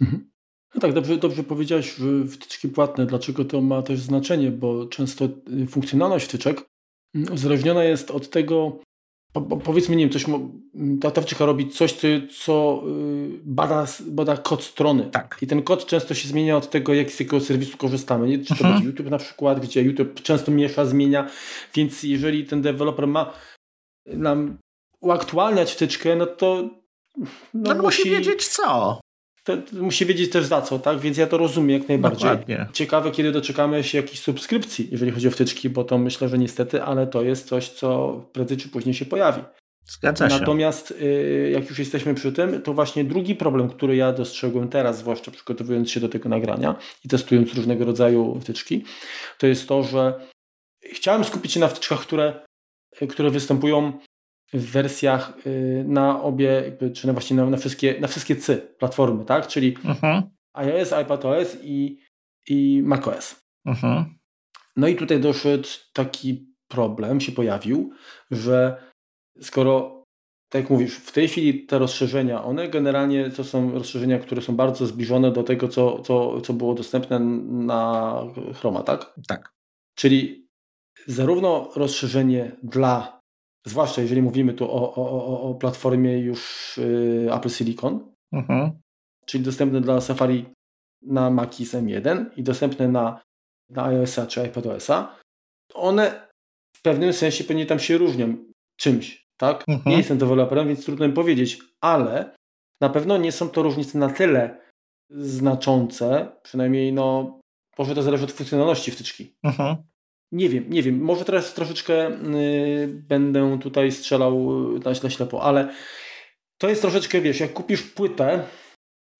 Mhm. No tak, dobrze, dobrze powiedziałeś wtyczki płatne. Dlaczego to ma też znaczenie? Bo często y, funkcjonalność wtyczek uzależniona jest od tego, po, powiedzmy, nie wiem, coś, ta, ta wtyczka robi coś, co, co y, bada, bada kod strony. Tak. I ten kod często się zmienia od tego, jak z jakiego serwisu korzystamy. Nie? Czy to mhm. będzie YouTube na przykład, gdzie YouTube często miesza, zmienia. Więc jeżeli ten deweloper ma nam uaktualniać wtyczkę, no to no, no musi wiedzieć co to musi wiedzieć też za co, tak? Więc ja to rozumiem jak najbardziej. Dokładnie. Ciekawe, kiedy doczekamy się jakiejś subskrypcji, jeżeli chodzi o wtyczki, bo to myślę, że niestety, ale to jest coś, co prędzej czy później się pojawi. Zgadza się. Natomiast y, jak już jesteśmy przy tym, to właśnie drugi problem, który ja dostrzegłem teraz, zwłaszcza przygotowując się do tego nagrania i testując różnego rodzaju wtyczki, to jest to, że chciałem skupić się na wtyczkach, które, które występują w wersjach y, na obie, czy na właśnie na, na, wszystkie, na wszystkie C platformy, tak? Czyli uh-huh. iOS, iPadOS i, i macOS. Uh-huh. No i tutaj doszedł taki problem, się pojawił, że skoro, tak jak mówisz, w tej chwili te rozszerzenia, one generalnie to są rozszerzenia, które są bardzo zbliżone do tego, co, co, co było dostępne na Chroma, tak? Tak. Czyli zarówno rozszerzenie dla zwłaszcza jeżeli mówimy tu o, o, o platformie już y, Apple Silicon, mhm. czyli dostępne dla Safari na Macis M1 i dostępne na, na iOS-a czy iPadOS-a, one w pewnym sensie pewnie tam się różnią czymś, tak? Mhm. Nie jestem deweloperem, więc trudno mi powiedzieć, ale na pewno nie są to różnice na tyle znaczące, przynajmniej no, może to zależy od funkcjonalności wtyczki. Mhm. Nie wiem, nie wiem. Może teraz troszeczkę y, będę tutaj strzelał na, na ślepo, ale to jest troszeczkę, wiesz, jak kupisz płytę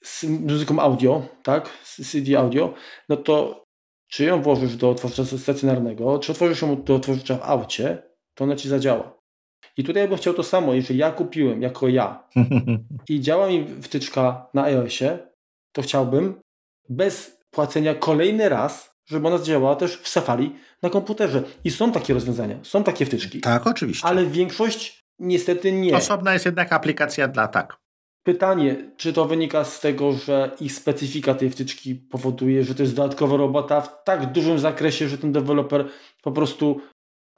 z muzyką audio, tak, z CD audio, no to czy ją włożysz do otworzacza stacjonarnego, czy otworzysz ją do otworzacza w aucie, to ona ci zadziała. I tutaj ja bym chciał to samo, jeżeli ja kupiłem jako ja i działa mi wtyczka na iOSie, to chciałbym bez płacenia kolejny raz żeby ona działała też w Safari na komputerze. I są takie rozwiązania, są takie wtyczki. Tak, oczywiście. Ale większość niestety nie. Osobna jest jednak aplikacja dla tak. Pytanie, czy to wynika z tego, że ich specyfika tej wtyczki powoduje, że to jest dodatkowa robota w tak dużym zakresie, że ten deweloper po prostu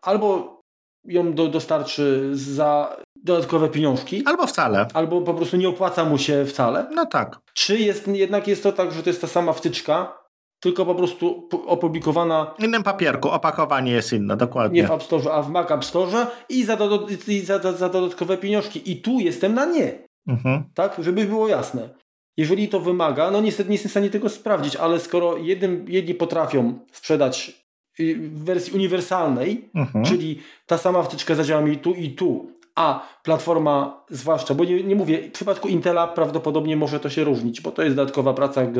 albo ją do, dostarczy za dodatkowe pieniążki. Albo wcale. Albo po prostu nie opłaca mu się wcale. No tak. Czy jest, jednak jest to tak, że to jest ta sama wtyczka, tylko po prostu opublikowana. W innym papierku, opakowanie jest inne, dokładnie. Nie w App Store, a w Mac App Store i za, do, i za, za, za dodatkowe pieniążki. I tu jestem na nie. Mhm. Tak, żeby było jasne. Jeżeli to wymaga, no niestety nie jestem w stanie tego sprawdzić, ale skoro jednym, jedni potrafią sprzedać y, w wersji uniwersalnej, mhm. czyli ta sama wtyczka zadziała mi tu i tu, a platforma, zwłaszcza, bo nie, nie mówię, w przypadku Intela prawdopodobnie może to się różnić, bo to jest dodatkowa praca, y,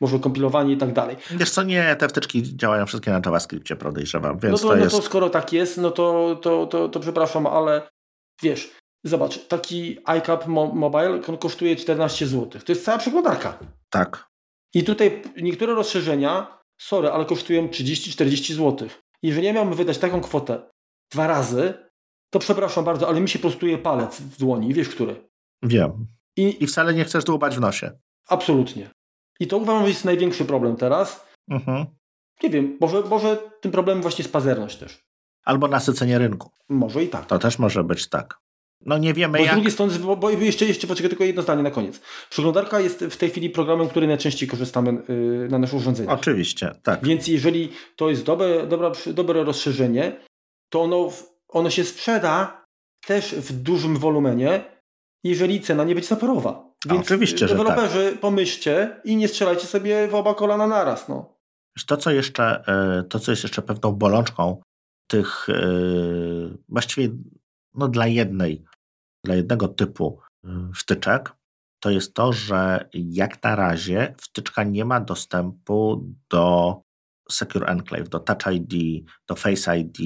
może kompilowanie i tak dalej. Wiesz co, nie, te wtyczki działają wszystkie na JavaScriptie, podejrzewam, więc no to, to jest... No to skoro tak jest, no to, to, to, to przepraszam, ale wiesz, zobacz, taki iCap Mobile kosztuje 14 zł. To jest cała przeglądarka. Tak. I tutaj niektóre rozszerzenia, sorry, ale kosztują 30-40 zł. Jeżeli ja miałbym wydać taką kwotę dwa razy, to przepraszam bardzo, ale mi się prostuje palec w dłoni. Wiesz, który? Wiem. I, I wcale nie chcesz dłubać w nosie. Absolutnie. I to uważam, że jest największy problem teraz. Mhm. Nie wiem, może, może tym problemem właśnie jest pazerność też. Albo nasycenie rynku. Może i tak. To też może być tak. No nie wiemy bo jak... Z drugiej strony, bo, bo jeszcze, jeszcze poczekaj, tylko jedno zdanie na koniec. Przeglądarka jest w tej chwili programem, który najczęściej korzystamy yy, na naszych urządzeniach. Oczywiście, tak. Więc jeżeli to jest dobre, dobre, dobre rozszerzenie, to ono ono się sprzeda też w dużym wolumenie, jeżeli cena nie będzie zaporowa. Więc oczywiście, deweloperzy, tak. pomyślcie i nie strzelajcie sobie w oba kolana naraz. No. To, co jeszcze, e, to, co jest jeszcze pewną bolączką tych yy, właściwie no, dla jednej, dla jednego typu wtyczek, to jest to, że jak na razie wtyczka nie ma dostępu do Secure Enclave, do Touch ID, do Face ID,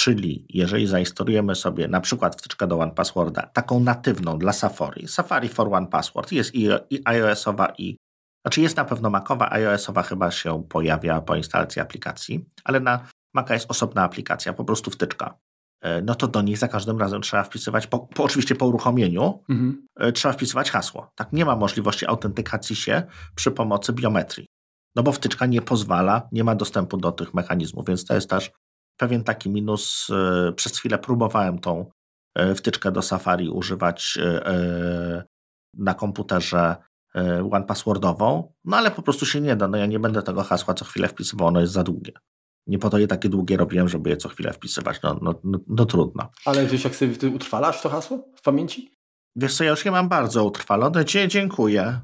czyli jeżeli zainstalujemy sobie na przykład wtyczkę do One Passworda, taką natywną dla Safari, Safari for One Password, jest i, i iOS-owa i znaczy jest na pewno Macowa, iOS-owa chyba się pojawia po instalacji aplikacji, ale na Maca jest osobna aplikacja, po prostu wtyczka. E, no to do niej za każdym razem trzeba wpisywać, po, po oczywiście po uruchomieniu, mhm. E, trzeba wpisywać hasło. Tak, nie ma możliwości autentykacji się przy pomocy biometrii. No bo wtyczka nie pozwala, nie ma dostępu do tych mechanizmów, więc to jest też pewien taki minus. E, przez chwilę próbowałem tą wtyczkę do Safari używać na komputerze one passwordową, no ale po prostu się nie da. No ja nie będę tego hasła co chwilę wpisywał, ono jest za długie. Nie po to je takie długie robiłem, żeby je co chwilę wpisywać. No, no, no, no trudno. Ale wiesz, jak sobie utrwalasz to hasło w pamięci? Wiesz co, ja już je mam bardzo utrwalone. Dzie dziękuję.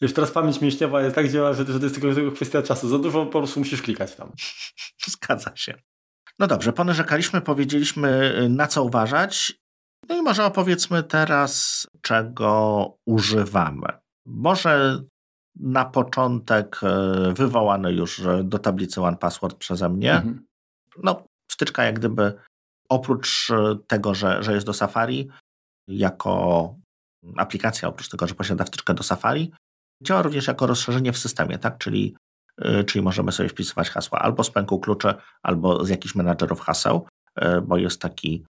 Już teraz pamięć mięśniowa jest tak działa, że, że to jest tylko, kwestia czasu. Za dużo po prostu musisz klikać tam. Zgadza się. No dobrze, ponarzekaliśmy, powiedzieliśmy na co uważać. No i może opowiedzmy teraz, czego używamy. Może na początek e, wywołane już do tablicy One Password przeze mnie. Mhm. No, wtyczka jak gdyby oprócz tego, że, że jest do Safari, jako aplikacja, oprócz tego, że posiada wtyczkę do Safari, działa również jako rozszerzenie w systemie, tak? Czyli, e, czyli możemy sobie wpisywać hasła albo z pęku kluczy, albo z jakichś menadżerów haseł, bo jest taki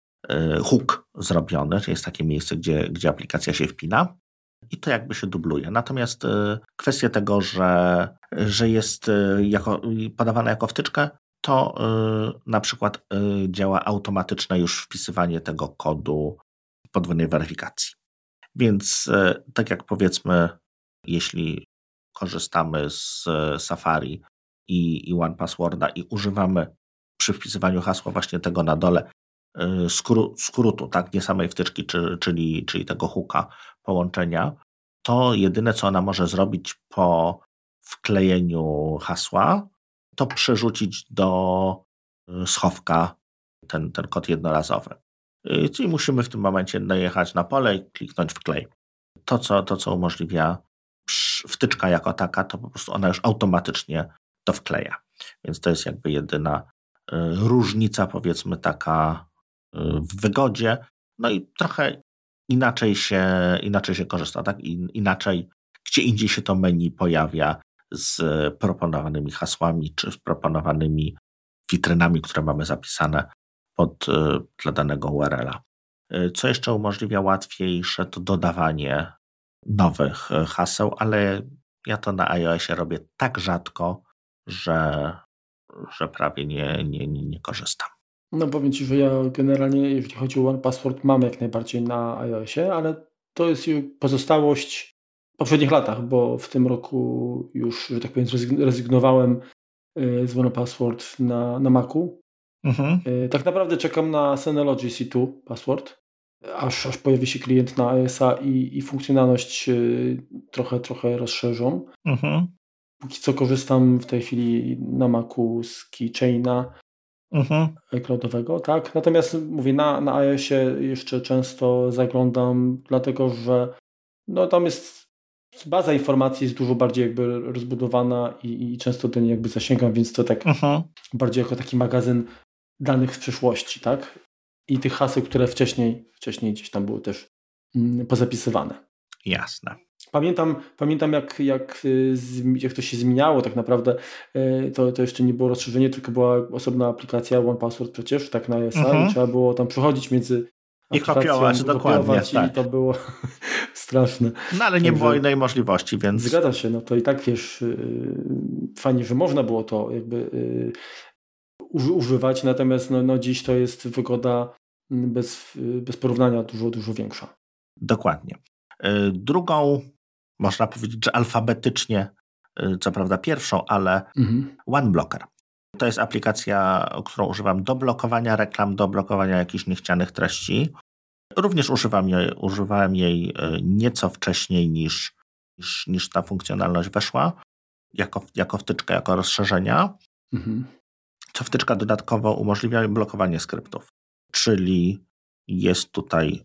hook zrobiony, czyli jest takie miejsce, gdzie, gdzie aplikacja się wpina i to jakby się dubluje. Natomiast y, kwestia tego, że, że jest y, jako, podawana jako wtyczka, to y, na przykład działa automatyczne już wpisywanie tego kodu podwójnej weryfikacji. Więc tak jak powiedzmy, jeśli korzystamy z Safari i, i One Passworda i używamy przy wpisywaniu hasła właśnie tego na dole skrótu, tak, nie samej wtyczki, czy, czyli, czyli tego hooka połączenia, to jedyne, co ona może zrobić po wklejeniu hasła, to przerzucić do y, schowka ten, ten kod jednorazowy. Czyli musimy w tym momencie najechać na pole i kliknąć wklej. To, co, to, co umożliwia wtyczka jako taka, to po prostu ona już automatycznie to wkleja. Więc to jest jakby jedyna y, różnica, powiedzmy, taka w wygodzie. No i trochę inaczej się, inaczej się korzysta, tak? Inaczej, gdzie indziej się to menu pojawia z proponowanymi hasłami czy z proponowanymi witrynami, które mamy zapisane pod, e, dla danego URL-a. Co jeszcze umożliwia łatwiejsze, to dodawanie nowych e, haseł, ale ja to na iOSie robię tak rzadko, że, że prawie nie, nie, nie, nie korzystam. No powiem Ci, że ja generalnie, jeśli chodzi o One Password, mam jak najbardziej na iOSie, ale to jest pozostałość w poprzednich latach, bo w tym roku już, że tak powiem, rezygnowałem y, z One Password na, na Macu. Mhm. Y, tak naprawdę czekam na Synology C2 Password, aż, aż pojawi się klient na iOSa i, i funkcjonalność y, trochę, trochę rozszerzą. Mhm. Póki co korzystam w tej chwili na Macu z Keychaina mhm. cloudowego, tak. Natomiast mówię, na, na iOSie jeszcze często zaglądam, dlatego że no, tam jest baza informacji jest dużo bardziej jakby rozbudowana i, i często do niej jakby zasięgam, więc to tak mhm. bardziej jako taki magazyn danych z przeszłości, tak? I tych haseł, które wcześniej, wcześniej gdzieś tam były też mm, pozapisywane. Jasne. Pamiętam, pamiętam jak, jak, y, jak to się zmieniało tak naprawdę. Y, to, to jeszcze nie było rozszerzenie, tylko była osobna aplikacja One Password przecież, tak na ESA mhm. i trzeba było tam przechodzić między i kopiować, dokładnie. Tak. I to było straszne. No ale nie Także, było innej możliwości, więc... Zgadza się, no to i tak wiesz, y, fajnie, że można było to jakby używać, natomiast no, no dziś to jest wygoda mm, bez, bez porównania dużo, dużo większa. Dokładnie. Drugą można powiedzieć, że alfabetycznie, y, co prawda pierwszą, ale mhm. OneBlocker. To jest aplikacja, którą używam do blokowania reklam, do blokowania jakichś niechcianych treści. Również używam jej, używałem jej y, nieco wcześniej niż, niż, niż ta funkcjonalność weszła, jako, jako wtyczkę, jako rozszerzenia. Mhm. Co wtyczka dodatkowo umożliwia blokowanie skryptów. Czyli jest tutaj,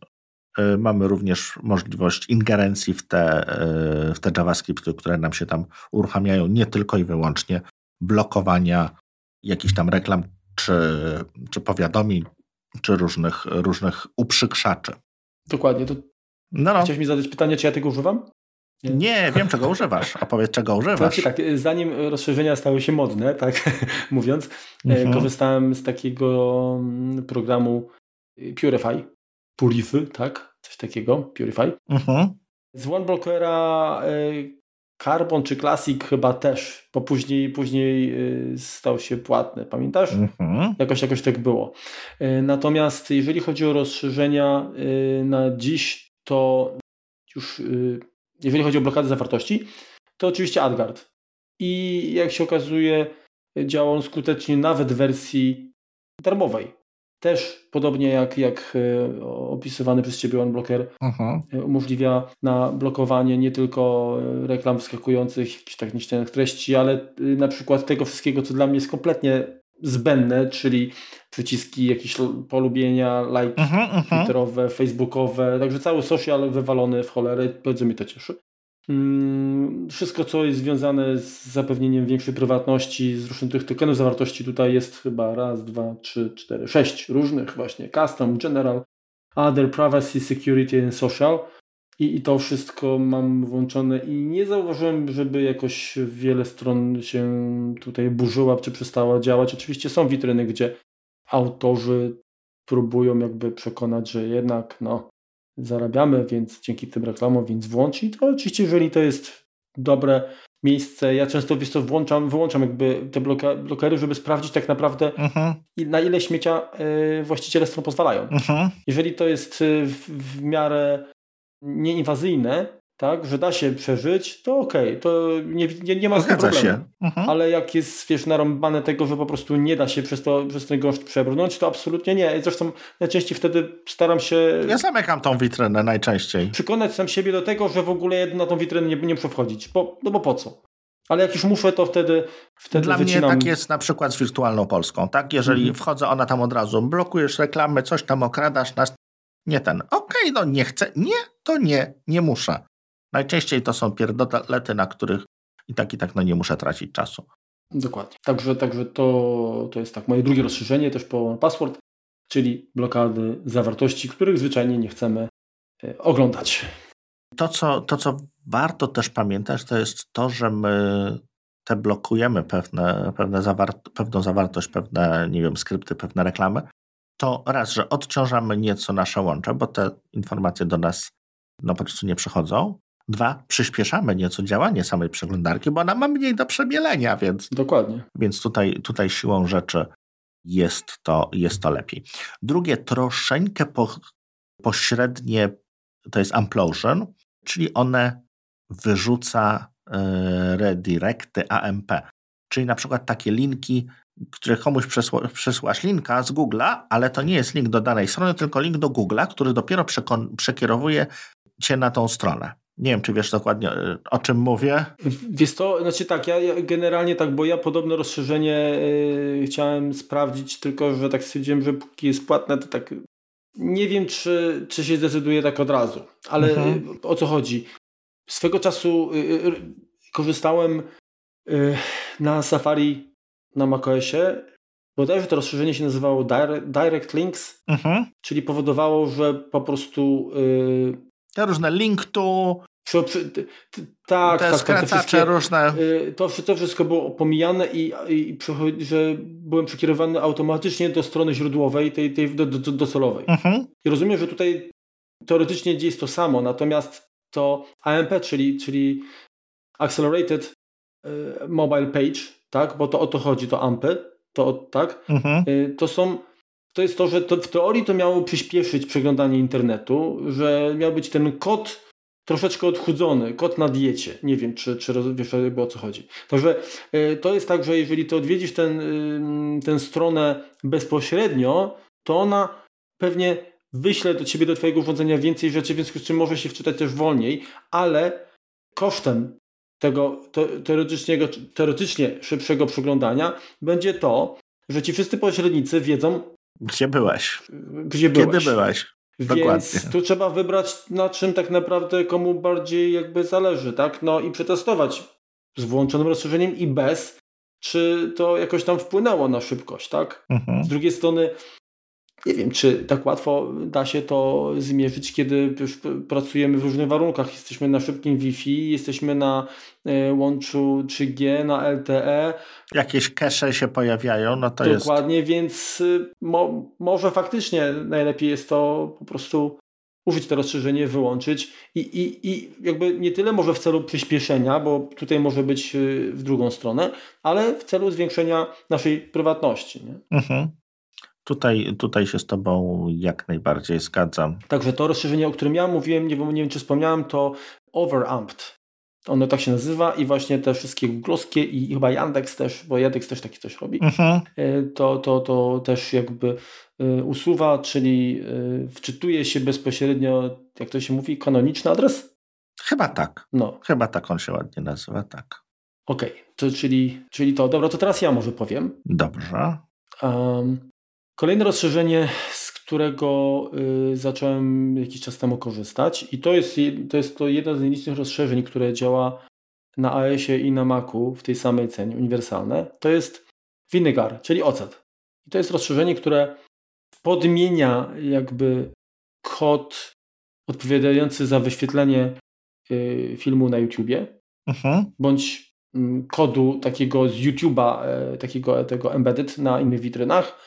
y, mamy również możliwość ingerencji w te, y, w te JavaScripty, które nam się tam uruchamiają, nie tylko i wyłącznie blokowania jakichś tam reklam czy, czy powiadomień, czy różnych, różnych uprzykrzaczy. Dokładnie. To no, no. Chciałeś mi zadać pytanie, czy ja tego używam? Nie, wiem czego używasz. Opowiedz czego używasz. Znaczy tak, zanim rozszerzenia stały się modne, tak mówiąc, e, mhm. korzystałem z takiego mm, programu Purify. Purify, tak? Coś takiego, Purify. Mhm. Z OneBlockera e, Carbon czy Classic chyba też, bo później, później e, stał się płatny, pamiętasz? Mhm. Jakoś, jakoś tak było. Natomiast jeżeli chodzi o rozszerzenia na dziś, to już jeżeli chodzi o blokadę zawartości, to oczywiście AdGuard. I jak się okazuje, działa on skutecznie nawet w wersji darmowej. Też podobnie jak, jak e, opisywany przez Ciebie OneBlocker uh-huh. umożliwia na blokowanie nie tylko e, reklam wyskakujących, jakichś tak niechcianych treści, ale e, na przykład tego wszystkiego, co dla mnie jest kompletnie zbędne, czyli przyciski jakieś polubienia, lajki uh-huh, uh-huh. twitterowe, facebookowe, także cały social wywalony w cholerę, bardzo mnie to cieszy. Mm, wszystko, co jest związane z zapewnieniem większej prywatności, z ruszeniem tych tokenów zawartości, tutaj jest chyba raz, dwa, trzy, cztery, sześć różnych właśnie, custom, general, other, privacy, security and social. I, I to wszystko mam włączone i nie zauważyłem, żeby jakoś wiele stron się tutaj burzyła czy przestała działać. Oczywiście są witryny, gdzie autorzy próbują jakby przekonać, że jednak no, zarabiamy, więc dzięki tym reklamom, więc włącz i to oczywiście, jeżeli to jest dobre miejsce, ja często wiesz co, włączam, wyłączam jakby te bloka, blokery, żeby sprawdzić tak naprawdę uh-huh. na ile śmiecia y, właściciele stron pozwalają. Uh-huh. Jeżeli to jest e, w, w miarę nieinwazyjne, tak, że da się przeżyć, to okej, okay, to nie, nie, nie ma z tym problemu. Się. Mhm. Ale jak jest, wiesz, narąbane tego, że po prostu nie da się przez, to, przez ten gość przebrnąć, to absolutnie nie. Zresztą najczęściej wtedy staram się... Ja zamykam tą witrynę najczęściej. Przekonać sam siebie do tego, że w ogóle na tą witrynę nie, nie muszę wchodzić, bo, no bo po co? Ale jak już muszę, to wtedy, wtedy Dla wycinam... mnie tak jest na przykład z wirtualną Polską, tak? Jeżeli mhm. wchodzę, ona tam od razu, blokujesz reklamy, coś tam okradasz nas, nie ten. Okej, okay, no nie chcę, nie, to nie, nie muszę. Najczęściej to są pierdolety, na których i tak i tak no nie muszę tracić czasu. Dokładnie. Także, także to, to jest tak moje drugie rozszerzenie też po password, czyli blokady zawartości, których zwyczajnie nie chcemy e, oglądać. To co, to, co warto też pamiętać, to jest to, że my te blokujemy pewne, pewne zawart pewną zawartość, pewne, nie wiem, skrypty, pewne reklamy, to raz, że odciążamy nieco nasze łącze, bo te informacje do nas no po prostu nie przychodzą. Dwa, przyspieszamy nieco działanie samej przeglądarki, bo ona ma mniej do przemielenia, więc. Dokładnie. Więc tutaj, tutaj siłą rzeczy jest to, jest to lepiej. Drugie, troszeczkę po, pośrednie to jest implosion, czyli one wyrzuca y, redirecty AMP. Czyli na przykład takie linki, które komuś przesła, przesłasz linka z Google'a, ale to nie jest link do danej strony, tylko link do Google'a, który dopiero przekierowuje cię na tą stronę. Nie wiem, czy wiesz dokładnie e, o czym mówię. Wiesz to, znaczy tak, ja, ja, generalnie tak, bo ja podobne rozszerzenie yy, chciałem sprawdzić, tylko że tak stwierdziłem, że póki jest płatne, to tak nie wiem, czy, czy się zdecyduje tak od razu. Ale mhm. o co chodzi? Swego czasu yy, korzystałem yy, na Safari na macOSie. Bodajże to rozszerzenie się nazywało Direct, Links, mhm. czyli powodowało, że po prostu te różne link to. tak, te tak, skracacze tak, różne. Y, to, to wszystko było pomijane i, i że byłem przekierowany automatycznie do strony źródłowej, tej, tej do, do, docelowej. Mhm. I rozumiem, że tutaj teoretycznie jest to samo, natomiast to AMP, czyli, czyli Accelerated y, Mobile Page, tak, bo to o to chodzi, to AMP, to tak, mhm. Y, to są to jest to, że to, w teorii to miało przyspieszyć przeglądanie internetu, że miał być ten kod troszeczkę odchudzony, kod na diecie. Nie wiem, czy, czy wiesz o co chodzi. Także y, to jest tak, że jeżeli ty odwiedzisz ten, y, tę stronę bezpośrednio, to ona pewnie wyśle do ciebie, do twojego urządzenia więcej rzeczy, więc z czym może się wczytać też wolniej, ale kosztem tego teoretycznego, teoretycznie szybszego przeglądania będzie to, że ci wszyscy pośrednicy wiedzą, gdzie byłeś. Gdzie byłeś. Kiedy byłeś. Dokładnie. Więc tu trzeba wybrać, na czym tak naprawdę komu bardziej jakby zależy, tak? No i przetestować z włączonym rozszerzeniem i bez, czy to jakoś tam wpłynęło na szybkość, tak? Mhm. Z drugiej strony nie wiem, czy tak łatwo da się to zmierzyć, kiedy pracujemy w różnych warunkach. Jesteśmy na szybkim Wi-Fi, jesteśmy na e, łączu 3G, na LTE. Jakieś cache się pojawiają, no to Dokładnie, jest... Dokładnie, więc y, mo może faktycznie najlepiej jest to po prostu użyć to rozszerzenie, wyłączyć i, i, i jakby nie tyle może w celu przyspieszenia, bo tutaj może być y, w drugą stronę, ale w celu zwiększenia naszej prywatności. Nie? Mhm. Tutaj, tutaj się z Tobą jak najbardziej zgadzam. Także to rozszerzenie, o którym ja mówiłem, nie wiem, nie wiem czy wspomniałem, to Overamped. Ono tak się nazywa i właśnie te wszystkie googlowskie i chyba Yandex też, bo Yandex też taki coś robi, mhm. E, to, to, to też jakby e, usuwa, czyli e, wczytuje się bezpośrednio, jak to się mówi, kanoniczny adres? Chyba tak. No. Chyba tak on się ładnie nazywa, tak. Okej, okay. czyli, czyli to. Dobra, to teraz ja może powiem. Dobrze. Um, Kolejne rozszerzenie, z którego y, zacząłem jakiś czas temu korzystać i to jest, to jest to jedno z nielicznych rozszerzeń, które działa na AES-ie i na Macu w tej samej cenie, uniwersalne, to jest Vinegar, czyli ocet. I to jest rozszerzenie, które podmienia jakby kod odpowiadający za wyświetlenie y, filmu na YouTubie, mhm. bądź mm, kodu takiego z YouTube'a, e, takiego tego embedded na innych witrynach,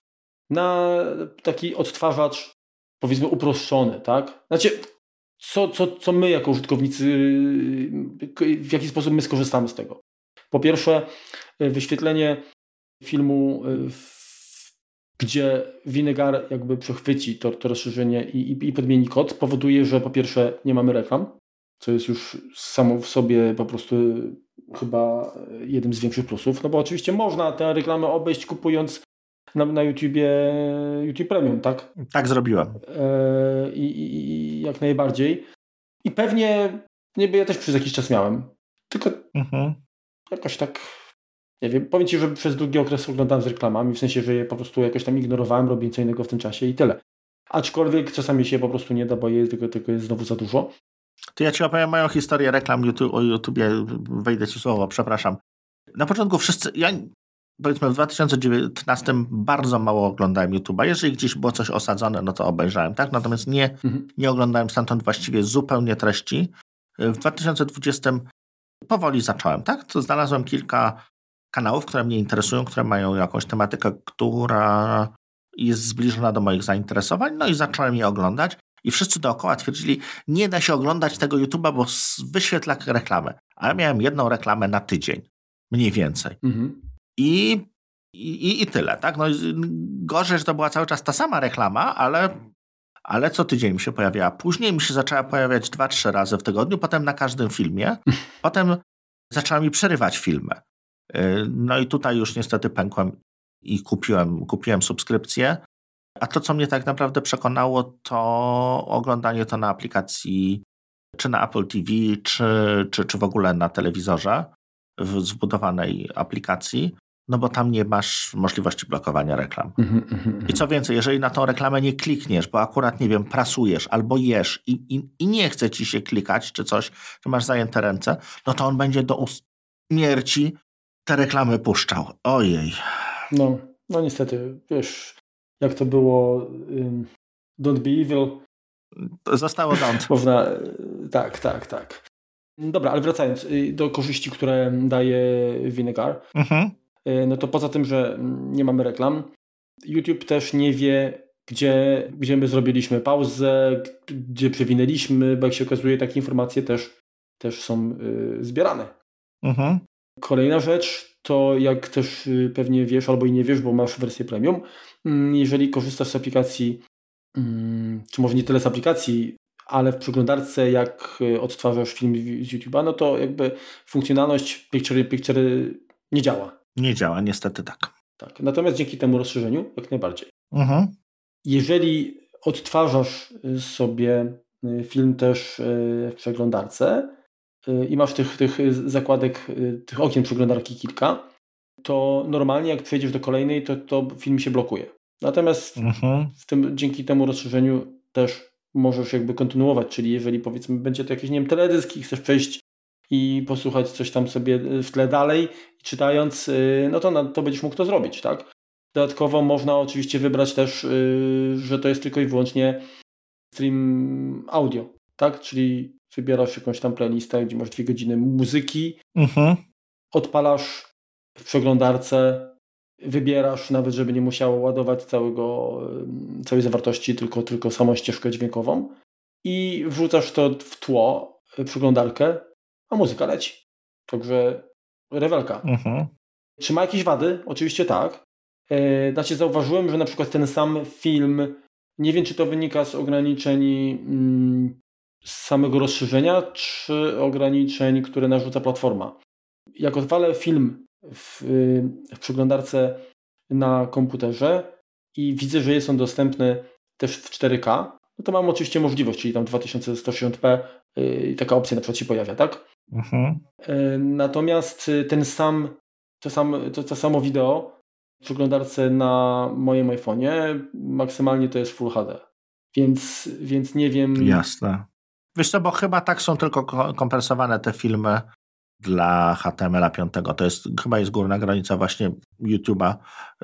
na taki odtwarzacz powiedzmy uproszczony, tak? Znaczy, co, co, co my jako użytkownicy, w jaki sposób my skorzystamy z tego? Po pierwsze, wyświetlenie filmu, gdzie Vinegar jakby przechwyci to, to rozszerzenie i, i podmieni kod, powoduje, że po pierwsze nie mamy reklam, co jest już samo w sobie po prostu chyba jednym z większych plusów, no bo oczywiście można tę reklamę obejść kupując na, na YouTubie YouTube Premium, tak? Tak zrobiłem. E, i, i, jak najbardziej. I pewnie, nie ja też przez jakiś czas miałem. Tylko mhm. jakoś tak, nie wiem, powiem Ci, że przez długi okres oglądałem z reklamami, w sensie, że je po prostu jakoś tam ignorowałem, robiąc co innego w tym czasie i tyle. Aczkolwiek czasami się po prostu nie da, bo jest, tylko, tylko jest znowu za dużo. To ja Ci opowiem moją historię reklam YouTube, o YouTubie, wejdę Ci słowo, przepraszam. Na początku wszyscy, ja powiedzmy w 2019 bardzo mało oglądałem YouTube'a. Jeżeli gdzieś było coś osadzone, no to obejrzałem, tak? Natomiast nie, mhm. nie oglądałem stamtąd właściwie zupełnie treści. W 2020 powoli zacząłem, tak? To znalazłem kilka kanałów, które mnie interesują, które mają jakąś tematykę, która jest zbliżona do moich zainteresowań, no i zacząłem je oglądać. I wszyscy dookoła twierdzili, nie da się oglądać tego YouTube'a, bo wyświetla reklamę. A ja miałem jedną reklamę na tydzień, mniej więcej. Mhm. I, i, i tyle, tak? No, gorzej, że to była cały czas ta sama reklama, ale, ale co tydzień mi się pojawiała. Później mi się zaczęła pojawiać dwa, trzy razy w tygodniu, potem na każdym filmie. Potem zaczęła mi przerywać filmy. Y, no i tutaj już niestety pękłem i kupiłem, kupiłem subskrypcję. A to, co mnie tak naprawdę przekonało, to oglądanie to na aplikacji czy na Apple TV, czy, czy, czy w ogóle na telewizorze w zbudowanej aplikacji no bo tam nie masz możliwości blokowania reklam. Mhm, mhm. I co więcej, jeżeli na tą reklamę nie klikniesz, bo akurat, nie wiem, prasujesz albo jesz i, i, i nie chce ci się klikać czy coś, czy masz zajęte ręce, no to on będzie do śmierci te reklamy puszczał. Ojej. No, no niestety, wiesz, jak to było um, Don't be evil. To zostało don't. Można, tak, tak, tak. Dobra, ale wracając y, do korzyści, które daje Vinegar. Mhm. Y, no to poza tym, że nie mamy reklam, YouTube też nie wie, gdzie, gdzie my zrobiliśmy pauzę, gdzie przewinęliśmy, bo jak się okazuje, takie informacje też, też są y, zbierane. Mhm. Kolejna rzecz to, jak też y, pewnie wiesz albo i nie wiesz, bo masz wersję premium, mm, jeżeli korzystasz z aplikacji, mm, czy może nie tyle z aplikacji, ale w przeglądarce, jak odtwarzasz film z YouTube'a, no to jakby funkcjonalność Picture Picture nie działa. Nie działa, niestety tak. Tak. Natomiast dzięki temu rozszerzeniu jak najbardziej. Mhm. Jeżeli odtwarzasz y, sobie y, film też y, w przeglądarce i masz tych, tych zakładek, tych okien przeglądarki kilka, to normalnie jak przejdziesz do kolejnej, to, to film się blokuje. Natomiast mhm. w tym, dzięki temu rozszerzeniu też możesz jakby kontynuować, czyli jeżeli powiedzmy będzie to jakiś, nie wiem, teledysk i chcesz przejść i posłuchać coś tam sobie w tle dalej, czytając, y, no to, to będziesz mógł to zrobić, tak? Dodatkowo można oczywiście wybrać też, y, że to jest tylko i wyłącznie stream audio, tak? Czyli wybierasz jakąś tam playlistę, gdzie masz dwie godziny muzyki, mhm. odpalasz w przeglądarce, wybierasz nawet, żeby nie musiało ładować całego, całej zawartości, tylko, tylko samą ścieżkę dźwiękową i wrzucasz to w tło, przeglądarkę, a muzyka leci. Także rewelka. Mhm. Czy ma jakieś wady? Oczywiście tak. E, znaczy zauważyłem, że na przykład ten sam film, nie wiem czy to wynika z ograniczeń mm, z samego rozszerzenia, czy ograniczeń, które narzuca platforma. Jak odwalę film w, w przeglądarce na komputerze i widzę, że jest on dostępny też w 4K, no to mam oczywiście możliwość, czyli tam 2160p yy, taka opcja na przykład się pojawia, tak? Mhm. Yy, natomiast ten sam, to, sam, to, to samo wideo w przeglądarce na moim iPhone'ie maksymalnie to jest Full HD. Więc, więc nie wiem. Jasne. Wiesz co, bo chyba tak są tylko kompresowane te filmy dla HTML 5. To jest chyba jest górna granica właśnie YouTube'a.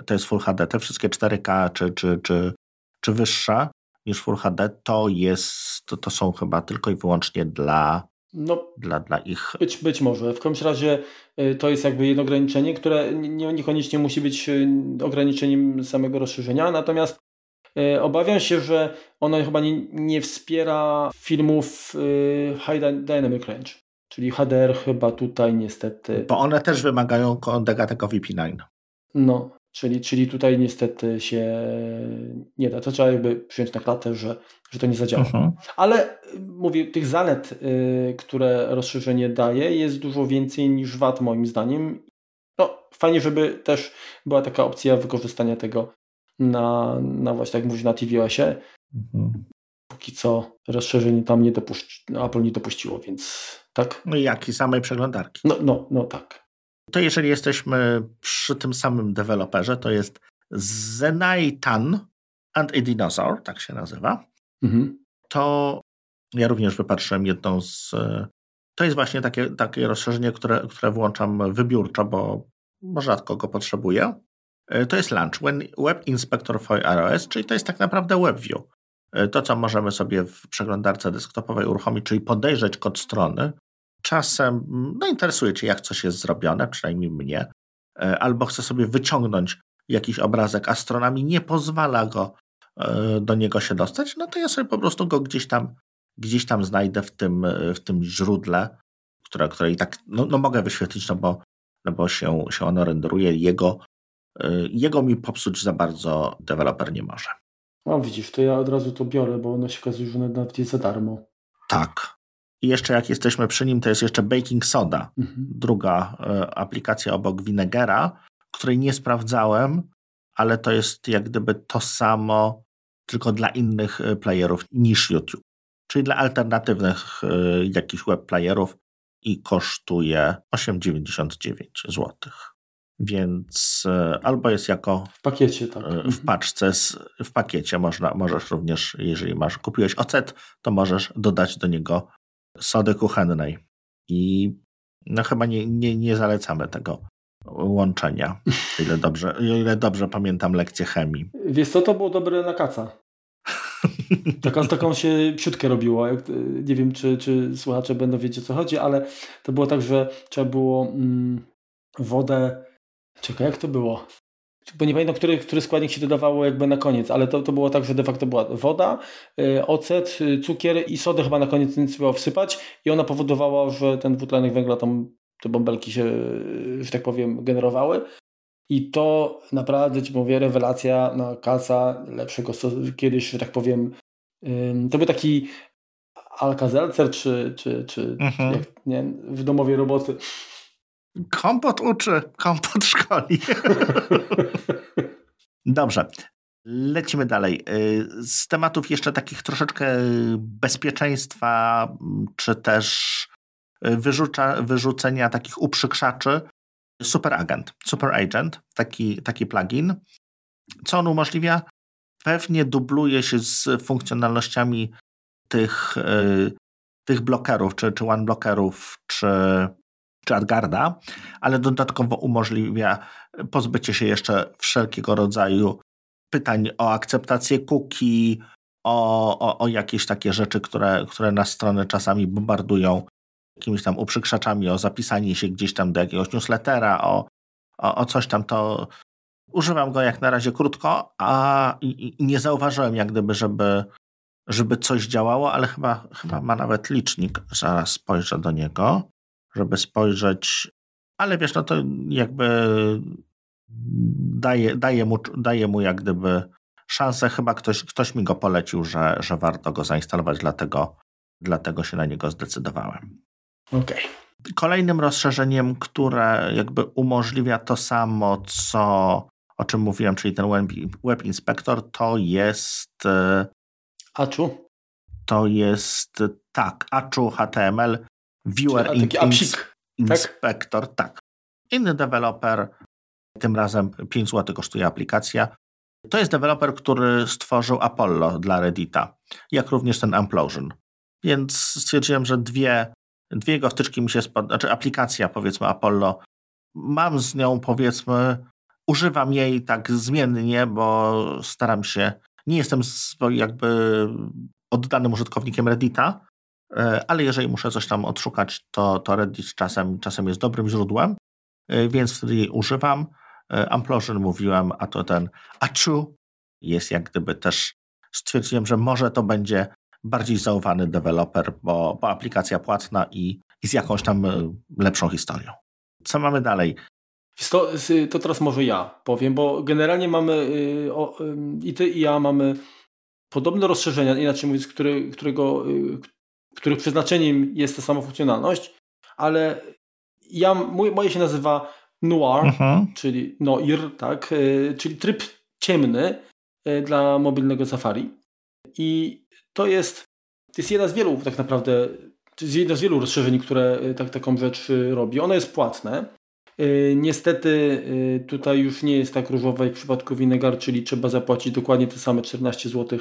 To jest Full HD. Te wszystkie 4K czy, czy, czy, czy wyższa niż Full HD to jest, to, to są chyba tylko i wyłącznie dla no, dla, dla ich. Być, być może. W każdym razie y, to jest jakby jedno ograniczenie, które nie, niekoniecznie musi być y, ograniczeniem samego rozszerzenia, natomiast y, obawiam się, że ono chyba nie, nie wspiera filmów High Dynamic Range. Czyli HDR chyba tutaj niestety. Bo one też wymagają kodeka tego VP9. No, czyli, czyli tutaj niestety się nie da. To trzeba jakby przyjąć na klatę, że, że to nie zadziała. Mhm. Ale mówię, tych zalet, y, które rozszerzenie daje, jest dużo więcej niż wad moim zdaniem. No, fajnie, żeby też była taka opcja wykorzystania tego na, na właśnie, tak jak mówisz, na tvOSie. Mhm. Póki co rozszerzenie tam nie dopuści, Apple nie dopuściło, więc tak? No jak i samej przeglądarki. No, no, no tak. To jeżeli jesteśmy przy tym samym deweloperze, to jest Zenaitan and a Dinosaur, tak się nazywa. Mhm. To ja również wypatrzyłem jedną z. To jest właśnie takie, takie rozszerzenie, które, które włączam wybiórczo, bo rzadko go potrzebuję. To jest Launch, Web Inspector for iOS, czyli to jest tak naprawdę WebView. To, co możemy sobie w przeglądarce desktopowej uruchomić, czyli podejrzeć kod strony, czasem no, interesuje Cię, jak coś jest zrobione, przynajmniej mnie, e, albo chcę sobie wyciągnąć jakiś obrazek, a strona mi nie pozwala go e, do niego się dostać, no to ja sobie po prostu go gdzieś tam, gdzieś tam znajdę w tym, w tym źródle, które, które i tak no, no mogę wyświetlić, no bo, no bo się, się ono renderuje. Jego, e, jego mi popsuć za bardzo deweloper nie może. No widzisz, to ja od razu to biorę, bo ono się okazuje, że nawet jest za darmo. Tak, i jeszcze jak jesteśmy przy nim, to jest jeszcze Baking Soda, mhm. druga e, aplikacja obok Vinegera, której nie sprawdzałem, ale to jest jak gdyby to samo, tylko dla innych e, playerów niż YouTube. Czyli dla alternatywnych e, jakichś web playerów i kosztuje 8,99 zł. Więc albo jest jako w pakiecie, tak. W paczce, w pakiecie można, możesz również, jeżeli masz, kupiłeś ocet, to możesz dodać do niego sody kuchennej. I no chyba nie, nie, nie zalecamy tego łączenia, ile dobrze, ile dobrze pamiętam lekcję chemii. Wiesz co, to było dobre na kaca. Taką, taką się siutkę robiło. Nie wiem, czy, czy słuchacze będą wiedzieć o co chodzi, ale to było tak, że trzeba było mm, wodę. Czekaj, jak to było? Bo nie pamiętam, który, który składnik się dodawało jakby na koniec, ale to, to było tak, że de facto była woda, y, ocet, y, cukier i sodę chyba na koniec nic trzeba wsypać i ona powodowała, że ten dwutlenek węgla tam, te bąbelki się, y, że tak powiem, generowały. I to naprawdę, ci mówię, rewelacja na kasa lepszego kiedyś, że tak powiem, to był taki Alka-Seltzer czy, czy, czy mhm. jak, nie, w domowie roboty. Kompot uczy, kompot szkoli. Dobrze. Lecimy dalej. Y, z tematów jeszcze takich troszeczkę bezpieczeństwa, czy też wyrzuca, wyrzucenia takich uprzykrzaczy, Super Agent, Super Agent, taki, taki plugin. Co on umożliwia? Pewnie dubluje się z funkcjonalnościami tych, yy, tych blokerów, czy, czy one blokerów, czy, czy AdGuarda, ale dodatkowo umożliwia pozbycie się jeszcze wszelkiego rodzaju pytań o akceptację cookie, o, o, o jakieś takie rzeczy, które, które nas strony czasami bombardują jakimiś tam uprzykrzaczami, o zapisanie się gdzieś tam do jakiegoś newslettera, o, o, o coś tam, to używam go jak na razie krótko, a nie zauważyłem jak gdyby, żeby, żeby coś działało, ale chyba, chyba ma nawet licznik. Zaraz spojrzę do niego, żeby spojrzeć, ale wiesz, no to jakby daje, daje, mu, daje mu jak gdyby szansę. Chyba ktoś, ktoś mi go polecił, że, że warto go zainstalować, dlatego, dlatego się na niego zdecydowałem. Okay. Kolejnym rozszerzeniem, które jakby umożliwia to samo, co o czym mówiłem, czyli ten Web, web Inspector, to jest. E, Achu? To jest tak, Achu HTML Viewer in, tak? Inspector, tak? tak. Inny deweloper, tym razem 5 zł kosztuje aplikacja. To jest deweloper, który stworzył Apollo dla Reddita, jak również ten Implosion. Więc stwierdziłem, że dwie dwie jego wtyczki mi się spodobały, znaczy aplikacja powiedzmy Apollo, mam z nią powiedzmy, używam jej tak zmiennie, bo staram się, nie jestem jakby oddanym użytkownikiem Reddita, ale jeżeli muszę coś tam odszukać, to, to Reddit czasem, czasem jest dobrym źródłem, e, więc wtedy jej używam. Amplosion mówiłem, a to ten Achu jest jak gdyby też stwierdziłem, że może to będzie bardziej zaufany deweloper, bo, bo aplikacja płatna i, i z jakąś tam e, lepszą historią. Co mamy dalej? To, to teraz może ja powiem, bo generalnie mamy y, i ty i ja mamy podobne rozszerzenia, inaczej mówiąc, który, którego, y, których przeznaczeniem jest ta sama funkcjonalność, ale ja, mój, moje się nazywa Noir, mhm. czyli Noir, tak, y, czyli tryb ciemny dla mobilnego Safari. I to jest, to jest jedna z wielu tak naprawdę, to jest jedno z wielu rozszerzeń, które y, tak, taką rzecz robi. Ono jest płatne. Niestety tutaj już nie jest tak różowe jak w przypadku Vinegar, czyli trzeba zapłacić dokładnie te same 14 zł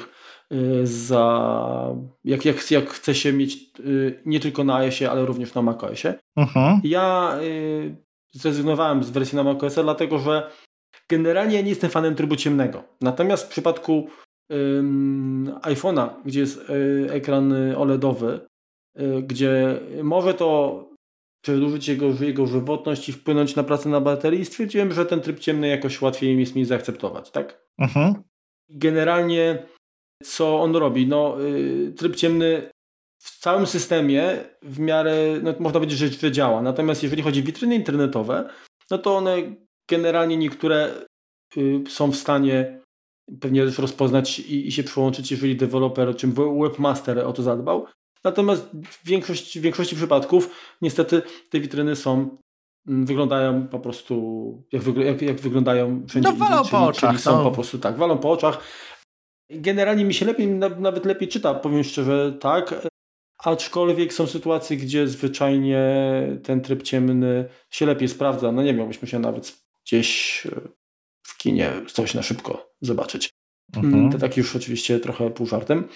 za jak, jak, jak chce się mieć nie tylko na iOSie, ale również na macOSie. Uh-huh. Ja zrezygnowałem z wersji na macOSa, dlatego że generalnie nie jestem fanem trybu ciemnego. Natomiast w przypadku iPhone'a, gdzie jest ekran OLEDowy, gdzie może to przedłużyć jego, jego żywotność i wpłynąć na pracę na baterii, stwierdziłem, że ten tryb ciemny jakoś łatwiej jest mi zaakceptować, tak? Mhm. Generalnie co on robi? No, y, tryb ciemny w całym systemie w miarę, no, można powiedzieć, że, działa. Natomiast jeżeli chodzi o witryny internetowe, no to one generalnie niektóre y, są w stanie pewnie też rozpoznać i, i się przyłączyć, jeżeli deweloper, czym webmaster o to zadbał. Natomiast w większości, w większości przypadków niestety te witryny są mm, wyglądają po prostu jak, jak, jak wyglądają wszędzie no, walą po oczach. Czyli są no. po prostu tak, walą po oczach. Generalnie mi się lepiej, nawet lepiej czyta, powiem szczerze, tak. Aczkolwiek są sytuacje, gdzie zwyczajnie ten tryb ciemny się lepiej sprawdza. No nie wiem, byśmy się nawet gdzieś w kinie coś na szybko zobaczyć. Mhm. To tak już oczywiście trochę pół żartem.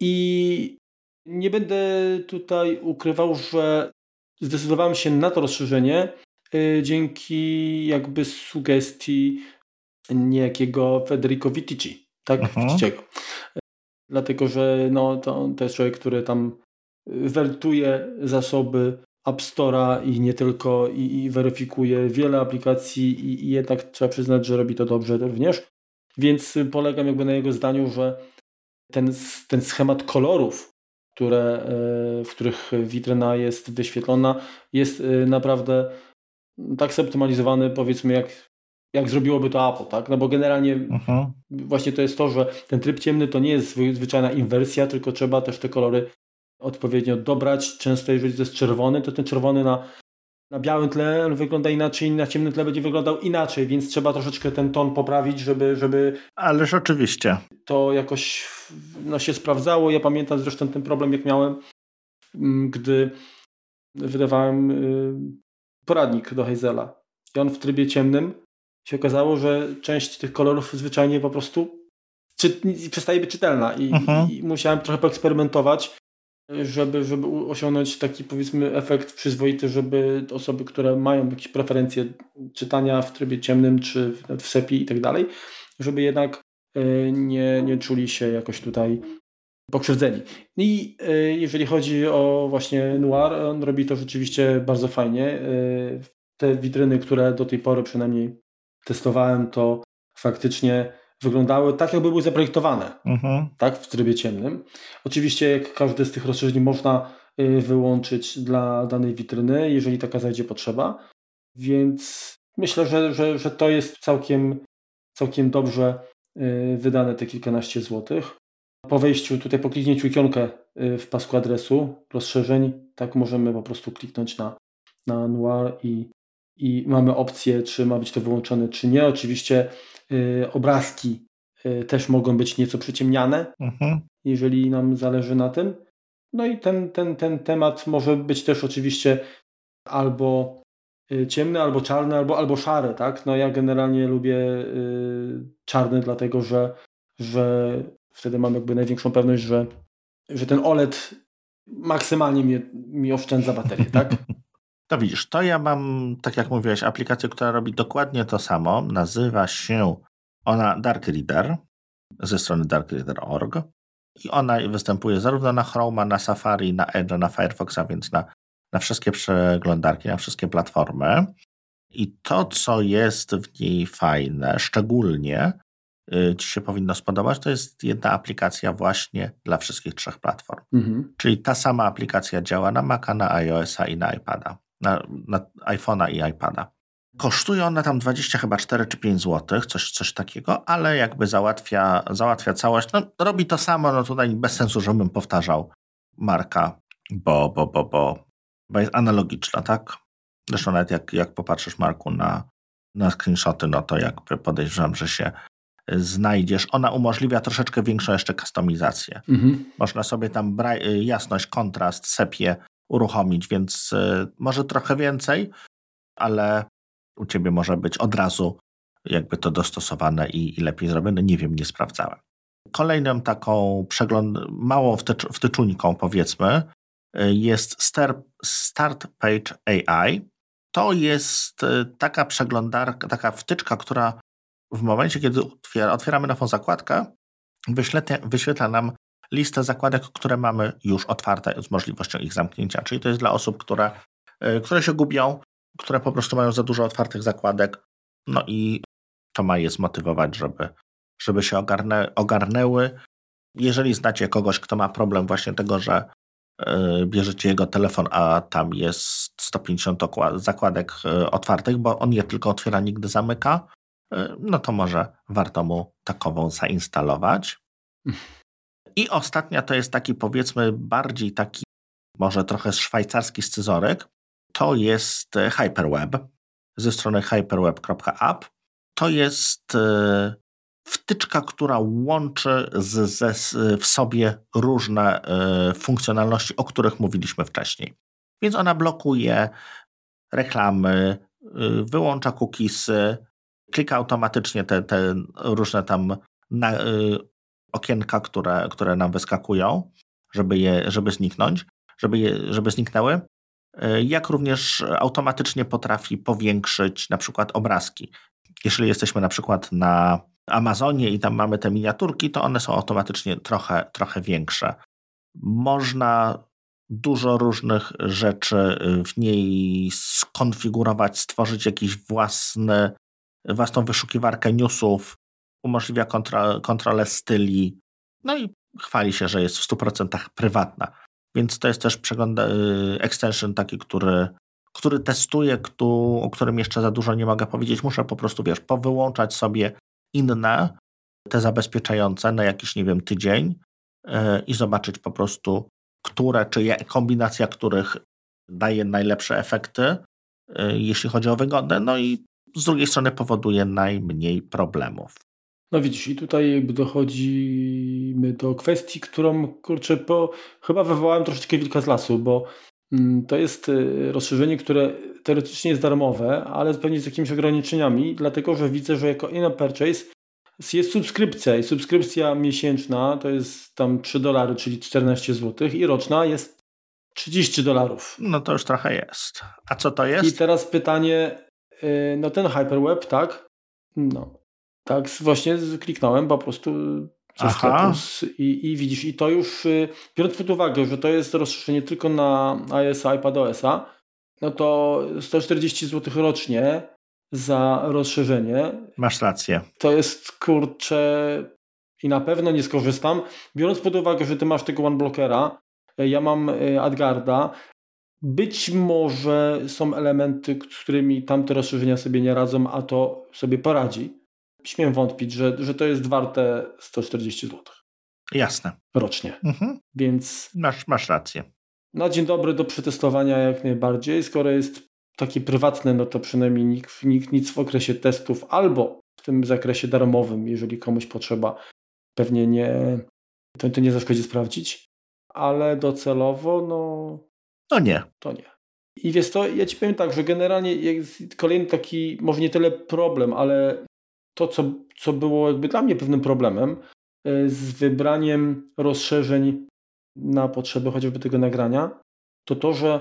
I nie będę tutaj ukrywał, że zdecydowałem się na to rozszerzenie y, dzięki jakby sugestii niejakiego Federico Vitici, tak? Mhm. Witiciego. Dlatego, że no, to, to jest człowiek, który tam wertuje zasoby App Store'a i nie tylko, i, i weryfikuje wiele aplikacji i, i jednak trzeba przyznać, że robi to dobrze również. Więc polegam jakby na jego zdaniu, że ten, ten schemat kolorów, które, e, w których witryna jest wyświetlona, jest naprawdę tak zoptymalizowany, powiedzmy, jak, jak zrobiłoby to Apple, tak? No bo generalnie uh-huh. właśnie to jest to, że ten tryb ciemny to nie jest zwyczajna inwersja, tylko trzeba też te kolory odpowiednio dobrać. Często jeżeli to jest czerwony, to ten czerwony na, na białym tle wygląda inaczej, na ciemnym tle będzie wyglądał inaczej, więc trzeba troszeczkę ten ton poprawić, żeby... żeby Ależ oczywiście. To jakoś no, się sprawdzało. Ja pamiętam zresztą ten problem, jak miałem, mm, gdy wydawałem y, poradnik do Hazela i on w trybie ciemnym się okazało, że część tych kolorów zwyczajnie po prostu czy, przestaje być czytelna i, mhm. i musiałem trochę poeksperymentować, żeby, żeby osiągnąć taki powiedzmy efekt przyzwoity, żeby osoby, które mają jakieś preferencje czytania w trybie ciemnym czy w SEPI i tak dalej, żeby jednak e, nie, nie czuli się jakoś tutaj pokrzywdzeni. I e, jeżeli chodzi o właśnie Noir, on robi to rzeczywiście bardzo fajnie. E, te witryny, które do tej pory przynajmniej testowałem, to faktycznie wyglądały tak, jakby były zaprojektowane, mhm. tak, w trybie ciemnym. Oczywiście jak każde z tych rozszerzeń można y, wyłączyć dla danej witryny, jeżeli taka zajdzie potrzeba, więc myślę, że, że, że to jest całkiem, całkiem dobrze y, wydane te kilkanaście złotych. Po wejściu, tutaj po kliknięciu ikonkę y, w pasku adresu rozszerzeń, tak możemy po prostu kliknąć na, na Noir i, i mamy opcję, czy ma być to wyłączone, czy nie. Oczywiście Y, obrazki y, też mogą być nieco przyciemniane, mhm. jeżeli nam zależy na tym. No i ten, ten, ten temat może być też oczywiście albo y, ciemny, albo czarny, albo, albo szary, tak? No ja generalnie lubię czarny, dlatego że, że wtedy mam jakby największą pewność, że, że ten OLED maksymalnie mi, mi oszczędza baterię, tak? To widzisz, to ja mam, tak jak mówiłeś, aplikację, która robi dokładnie to samo. Nazywa się ona Dark Reader ze strony darkreader.org i ona występuje zarówno na Chroma, na Safari, na Edge, na Firefoxa, więc na, na wszystkie przeglądarki, na wszystkie platformy. I to, co jest w niej fajne, szczególnie y, Ci się powinno spodobać, to jest jedna aplikacja właśnie dla wszystkich trzech platform. Mhm. Czyli ta sama aplikacja działa na Maca, na iOS-a i na iPada na, na iPhone'a i iPada. Kosztuje ona tam 20 chyba 4 czy 5 zł, coś, coś takiego, ale jakby załatwia, załatwia całość. No, robi to samo, no tutaj bez sensu, żebym powtarzał marka, bo, bo, bo, bo, bo jest analogiczna, tak? Zresztą nawet jak, jak popatrzysz, Marku, na, na screenshoty, no to jakby podejrzewam, że się znajdziesz. Ona umożliwia troszeczkę większą jeszcze kustomizację. Mhm. Można sobie tam jasność, kontrast, sepie uruchomić, więc y, może trochę więcej, ale u ciebie może być od razu jakby to dostosowane i, i lepiej zrobione. Nie wiem, nie sprawdzałem. Kolejną taką przegląd, małą wtycz, powiedzmy y, jest Start Page AI. To jest y, taka przeglądarka, taka wtyczka, która w momencie, kiedy otwieramy nową zakładkę, wyświetla nam listę zakładek, które mamy już otwarte z możliwością ich zamknięcia. Czyli to jest dla osób, które, e, które się gubią, które po prostu mają za dużo otwartych zakładek. No i to ma je zmotywować, żeby, żeby się ogarnę, ogarnęły. Jeżeli znacie kogoś, kto ma problem właśnie tego, że e, bierzecie jego telefon, a tam jest 150 zakładek e, otwartych, bo on je tylko otwiera, nigdy zamyka, no to może warto mu takową zainstalować. I ostatnia to jest taki powiedzmy bardziej taki może trochę szwajcarski scyzoryk. To jest e, Hyperweb ze strony hyperweb.app. To jest e, wtyczka, która łączy z, z, w sobie różne e, funkcjonalności, o których mówiliśmy wcześniej. Więc ona blokuje reklamy, wyłącza cookiesy, klika automatycznie te, te różne tam na, okienka, które, które nam wyskakują, żeby, je, żeby zniknąć, żeby, je, żeby zniknęły, e, jak również automatycznie potrafi powiększyć na przykład obrazki. Jeżeli jesteśmy na przykład na Amazonie i tam mamy te miniaturki, to one są automatycznie trochę, trochę większe. Można dużo różnych rzeczy w niej skonfigurować, stworzyć jakiś własny, własną wyszukiwarkę newsów, umożliwia kontro, kontrolę styli, no i chwali się, że jest w 100% prywatna. Więc to jest też przegląd, y, extension taki, który, który testuję, kto, o którym jeszcze za dużo nie mogę powiedzieć. Muszę po prostu, wiesz, powyłączać sobie inne, te zabezpieczające na jakiś, nie wiem, tydzień yy, i zobaczyć po prostu, które, czy je, kombinacja których daje najlepsze efekty, yy, jeśli chodzi o wygodę, no i z drugiej strony powoduje najmniej problemów. No widzisz, i tutaj jakby dochodzimy do kwestii, którą kurczę, po, chyba wywołałem troszeczkę wilka z lasu, bo Mm, to jest y, rozszerzenie, które teoretycznie jest darmowe, ale pewnie z jakimiś ograniczeniami, dlatego że widzę, że jako in purchase jest subskrypcja i subskrypcja miesięczna to jest tam 3 dolary, czyli 14 zł i roczna jest 30 dolarów. No to już trochę jest. A co to jest? I teraz pytanie, y, no ten Hyperweb, tak? No, tak właśnie kliknąłem po prostu sklepu i, i widzisz, i to już y, biorąc pod uwagę, że to jest rozszerzenie tylko na iOS, iPadOS-a, no to 140 zł rocznie za rozszerzenie. Masz rację. To jest kurczę i na pewno nie skorzystam. Biorąc pod uwagę, że ty masz tego OneBlockera, y, ja mam y, AdGarda, być może są elementy, z którymi tamte rozszerzenia sobie nie radzą, a to sobie poradzi śmiem wątpić, że, że to jest warte 140 zł. Jasne. Rocznie. Mhm. Więc. Masz, masz rację. Na dzień dobry do przetestowania jak najbardziej. Skoro jest takie prywatne, no to przynajmniej nikt, nikt nic w okresie testów albo w tym zakresie darmowym, jeżeli komuś potrzeba, pewnie nie, to, to nie zaszkodzi sprawdzić. Ale docelowo, no. No nie. To nie. I wiesz to, ja ci powiem tak, że generalnie jest kolejny taki, może nie tyle problem, ale to, co, co było jakby dla mnie pewnym problemem e, z wybraniem rozszerzeń na potrzeby chociażby tego nagrania, to to, że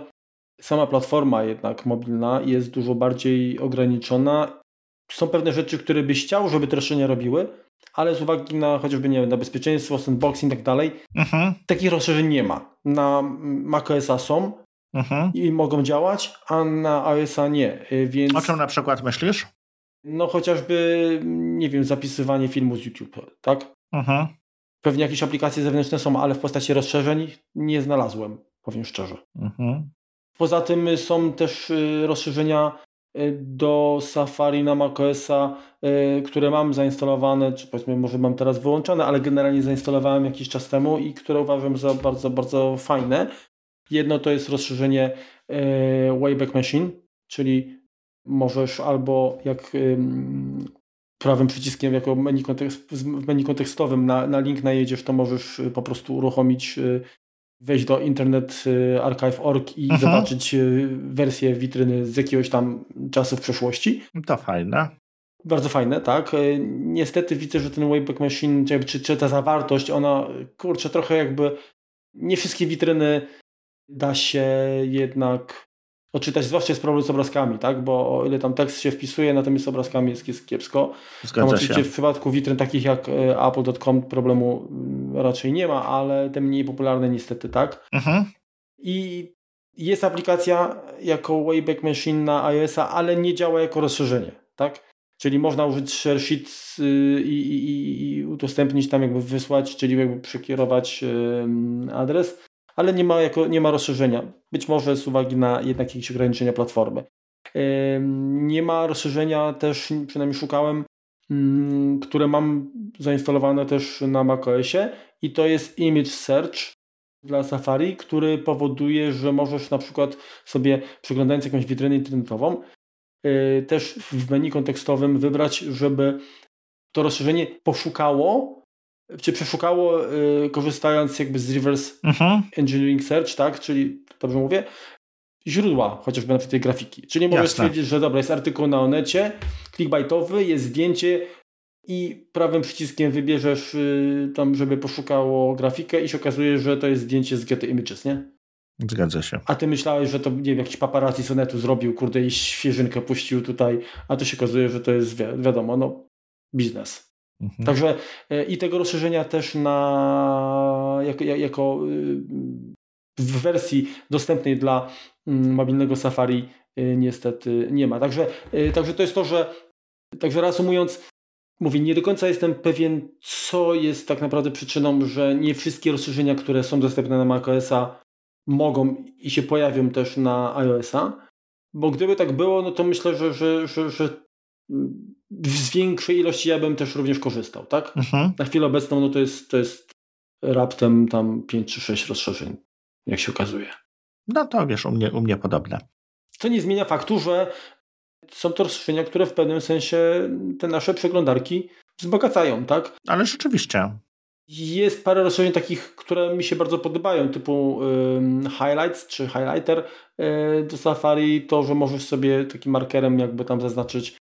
sama platforma jednak mobilna jest dużo bardziej ograniczona. Są pewne rzeczy, które byś chciał, żeby te rozszerzenia robiły, ale z uwagi na chociażby nie wiem, na bezpieczeństwo, sandboxing i tak dalej, mhm. takich rozszerzeń nie ma. Na macOSa są mhm. i mogą działać, a na iOSa nie. E, więc... O czym na przykład myślisz? No chociażby, nie wiem, zapisywanie filmu z YouTube, tak? Mhm. Pewnie jakieś aplikacje zewnętrzne są, ale w postaci rozszerzeń nie znalazłem, powiem szczerze. Mhm. Poza tym są też y, rozszerzenia y, do Safari na macOSa, y, które mam zainstalowane, czy powiedzmy może mam teraz wyłączone, ale generalnie zainstalowałem jakiś czas temu i które uważam za bardzo, bardzo fajne. Jedno to jest rozszerzenie Wayback Machine, czyli możesz albo jak prawym przyciskiem jako menu kontekst, w menu kontekstowym na, na link najedziesz, to możesz y, po prostu uruchomić, y, wejść do Internet y, Archive.org i mhm. zobaczyć wersję witryny z jakiegoś tam czasu w przeszłości. To fajne. Bardzo fajne, tak. Niestety widzę, że ten Wayback Machine, czy, czy ta zawartość, ona, kurczę, trochę jakby nie wszystkie witryny da się jednak odczytać, zwłaszcza jest problem z obrazkami, tak? bo o ile tam tekst się wpisuje, natomiast z obrazkami jest, jest kiepsko. Zgadza tam oczywiście w przypadku witryn takich jak e, Apple.com problemu mm, raczej nie ma, ale te mniej popularne niestety tak. Mhm. I jest aplikacja jako Wayback Machine na iOS-a, ale nie działa jako rozszerzenie, tak? Czyli można użyć share sheet y, i, i, i udostępnić tam jakby wysłać, czyli jakby przekierować adres, ale nie ma, jako, nie ma rozszerzenia. Być może z uwagi na jednak jakieś ograniczenia platformy. Nie ma rozszerzenia też, przynajmniej szukałem, mm, które mam zainstalowane też na macOSie i to jest Image Search dla Safari, który powoduje, że możesz na przykład sobie przeglądając jakąś witrynę internetową y, też w menu kontekstowym wybrać, żeby to rozszerzenie poszukało czy przeszukało, y, korzystając jakby z reverse mhm. engineering search, tak, czyli, dobrze mówię, źródła chociażby na tej grafiki. Czyli możesz stwierdzić, że dobra, jest artykuł na Onecie, clickbaitowy, jest zdjęcie i prawym przyciskiem wybierzesz y, tam, żeby poszukało grafikę i się okazuje, że to jest zdjęcie z Getty Images, nie? Zgadza się. A ty myślałeś, że to nie wiem, jakiś paparazzi sonetu zrobił, kurde, i świeżynkę puścił tutaj, a to się okazuje, że to jest wi wiadomo, no, biznes. Mhm. Także e, i tego rozszerzenia też na jako, jako y, w wersji dostępnej dla mm, mobilnego Safari y, niestety nie ma. Także, y, także to jest to, że także reasumując, mówię, nie do końca jestem pewien, co jest tak naprawdę przyczyną, że nie wszystkie rozszerzenia, które są dostępne na macOSa mogą i się pojawią też na iOSa. Bo gdyby tak było, no to myślę, że, że, że, że z większej ilości ja bym też również korzystał, tak? Mhm. Na chwilę obecną no to jest, to jest raptem tam 5 czy 6 rozszerzeń, jak się okazuje. No to wiesz, u mnie, u mnie podobne. Co nie zmienia faktu, że są to rozszerzenia, które w pewnym sensie te nasze przeglądarki wzbogacają, tak? Ale rzeczywiście. Jest parę rozszerzeń takich, które mi się bardzo podobają, typu highlights czy highlighter y, do Safari, to, że możesz sobie takim markerem jakby tam zaznaczyć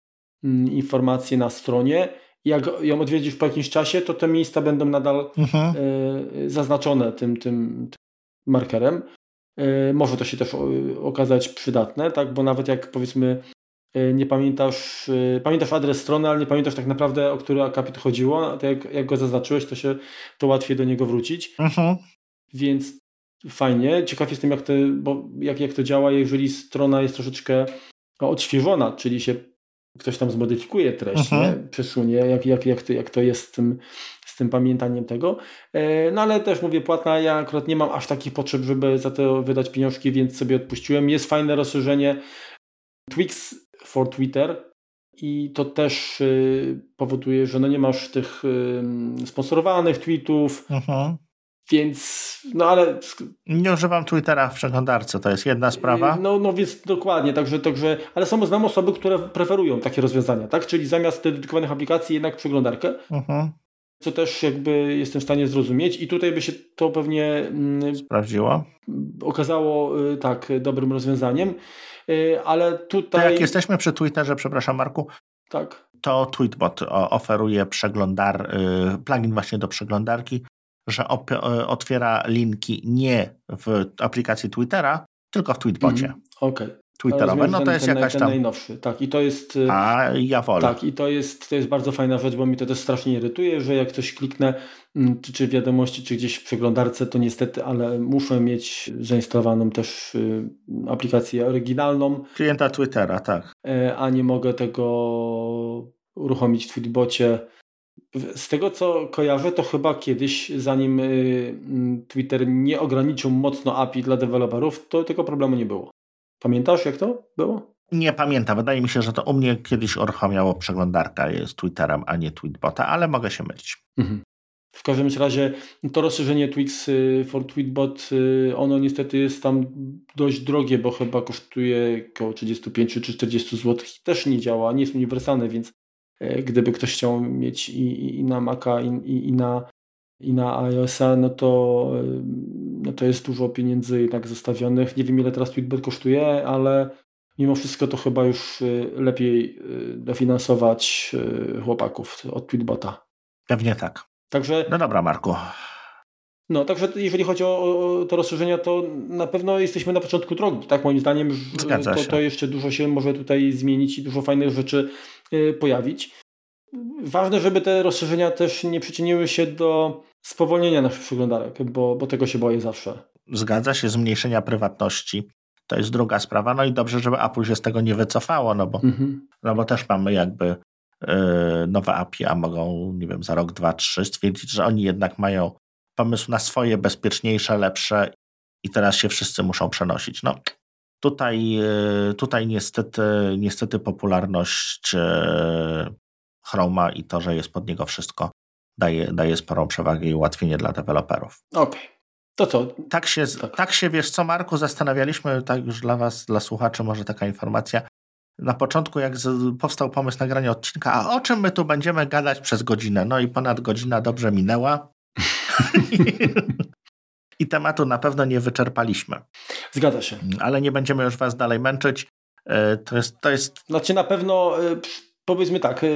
mm, informacje na stronie. Jak ją odwiedzisz po jakimś czasie, to te miejsca będą nadal mhm. Y, zaznaczone tym, tym, tym markerem. Może to się też okazać przydatne, tak? bo nawet jak powiedzmy E, nie pamiętasz, e, pamiętasz adres strony, ale nie pamiętasz tak naprawdę, o który akapit chodziło, to jak, jak go zaznaczyłeś, to się to łatwiej do niego wrócić. Mhm. Więc fajnie. Ciekaw jestem, jak, to, bo jak, jak to działa, jeżeli strona jest troszeczkę odświeżona, czyli się ktoś tam zmodyfikuje treść, mhm. nie? przesunie, jak, jak, jak, to, jak to jest z tym, z tym pamiętaniem tego. E, no ale też mówię, płatna, ja akurat nie mam aż takich potrzeb, żeby za to wydać pieniążki, więc sobie odpuściłem. Jest fajne rozszerzenie. Twix for Twitter i to też y, powoduje, że no nie masz tych sponsorowanych tweetów, mhm. Więc no ale... Nie używam Twittera w przeglądarce, to jest jedna sprawa. Y, no, no więc dokładnie, także, także ale są, znam osoby, które preferują takie rozwiązania, tak? Czyli zamiast dedykowanych aplikacji jednak przeglądarkę. Mhm. Co też jakby jestem w stanie zrozumieć i tutaj by się to pewnie mm, sprawdziło. Okazało tak dobrym rozwiązaniem. Y, ale tutaj... To jak jesteśmy przy Twitterze, przepraszam Marku, tak. to Tweetbot oferuje przeglądar, y, plugin właśnie do przeglądarki, że y, otwiera linki nie w aplikacji Twittera, tylko w Tweetbocie. Mm, Okej. Okay twitterowe, no to jest ten, jakaś ten tam... najnowszy, tak i to jest... A ja wolę. Tak i to jest, to jest bardzo fajna rzecz, bo mi to też strasznie irytuje, że jak coś kliknę, mm, czy, czy wiadomości, czy gdzieś w przeglądarce, to niestety, ale muszę mieć zainstalowaną też y, aplikację oryginalną. Klienta Twittera, tak. E, a nie mogę tego uruchomić w Tweetbocie. Z tego co kojarzę, to chyba kiedyś, zanim y, Twitter nie ograniczył mocno API dla deweloperów, to tego problemu nie było. Pamiętasz, jak to było? Nie pamiętam. Wydaje mi się, że to u mnie kiedyś uruchamiało przeglądarka z Twitterem, a nie Tweetbota, ale mogę się mylić. Mhm. W każdym razie to rozszerzenie Twix y, for Tweetbot, y, ono niestety jest tam dość drogie, bo chyba kosztuje około 35 czy 40 zł też nie działa, nie jest uniwersalne, więc gdyby ktoś chciał mieć i, i na Maca i, i, na, i na iOS-a, no to no to jest dużo pieniędzy jednak zostawionych. Nie wiem ile teraz Tweetbot kosztuje, ale mimo wszystko to chyba już y, lepiej y, dofinansować y, chłopaków od Tweetbota. Pewnie tak. Także, no dobra Marku. No, także jeżeli chodzi o, o to rozszerzenia, to na pewno jesteśmy na początku drogi, tak? Moim zdaniem to, to jeszcze dużo się może tutaj zmienić i dużo fajnych rzeczy pojawić. Ważne, żeby te rozszerzenia też nie przyczyniły się do spowolnienia naszych przeglądarek, bo, bo tego się boję zawsze. Zgadza się, zmniejszenia prywatności. To jest druga sprawa. No i dobrze, żeby Apple się z tego nie wycofało, no bo, mhm. no bo też mamy jakby yy, nowe API, a mogą, nie wiem, za rok, dwa, trzy stwierdzić, że oni jednak mają pomysł na swoje bezpieczniejsze, lepsze i teraz się wszyscy muszą przenosić. No, tutaj, yy, tutaj niestety, niestety popularność Chroma i to, że jest pod niego wszystko, daje, daje sporą przewagę i ułatwienie dla deweloperów. Okej. Okay. To co? Tak się, tak. tak się, wiesz co Marku, zastanawialiśmy, tak już dla was, dla słuchaczy może taka informacja, na początku, jak z, powstał pomysł nagrania odcinka, a o czym my tu będziemy gadać przez godzinę? No i ponad godzina dobrze minęła. I tematu na pewno nie wyczerpaliśmy. Zgadza się. Ale nie będziemy już Was dalej męczyć. E, to jest. To jest... Znaczy, na pewno, e, powiedzmy tak, e,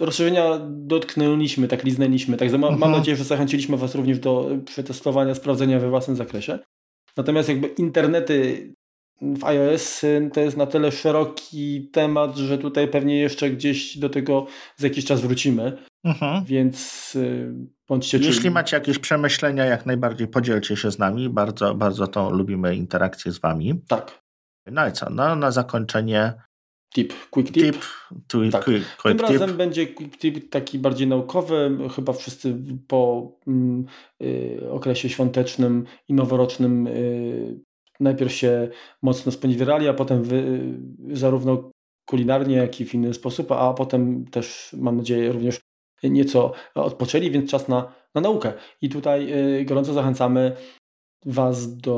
rozszerzenia dotknęliśmy, tak liznęliśmy. Tak, mam, mhm. nadzieję, że zachęciliśmy Was również do przetestowania, sprawdzenia we własnym zakresie. Natomiast jakby internety w iOS to jest na tyle szeroki temat, że tutaj pewnie jeszcze gdzieś do tego za jakiś czas wrócimy. Mhm. Więc bądźcie Jeśli czuli. macie jakieś przemyślenia, jak najbardziej podzielcie się z nami. Bardzo, bardzo to lubimy interakcję z Wami. Tak. No i co? No, na zakończenie Tip, quick tip. tip to, tak. quick, quick Tym tip. razem będzie quick tip taki bardziej naukowy. Chyba wszyscy po mm, y, okresie świątecznym i noworocznym y, najpierw się mocno sponiewierali, a potem wy, y, zarówno kulinarnie, jak i w inny sposób, a potem też mam nadzieję również nieco odpoczęli, więc czas na, na naukę. I tutaj y, gorąco zachęcamy Was do.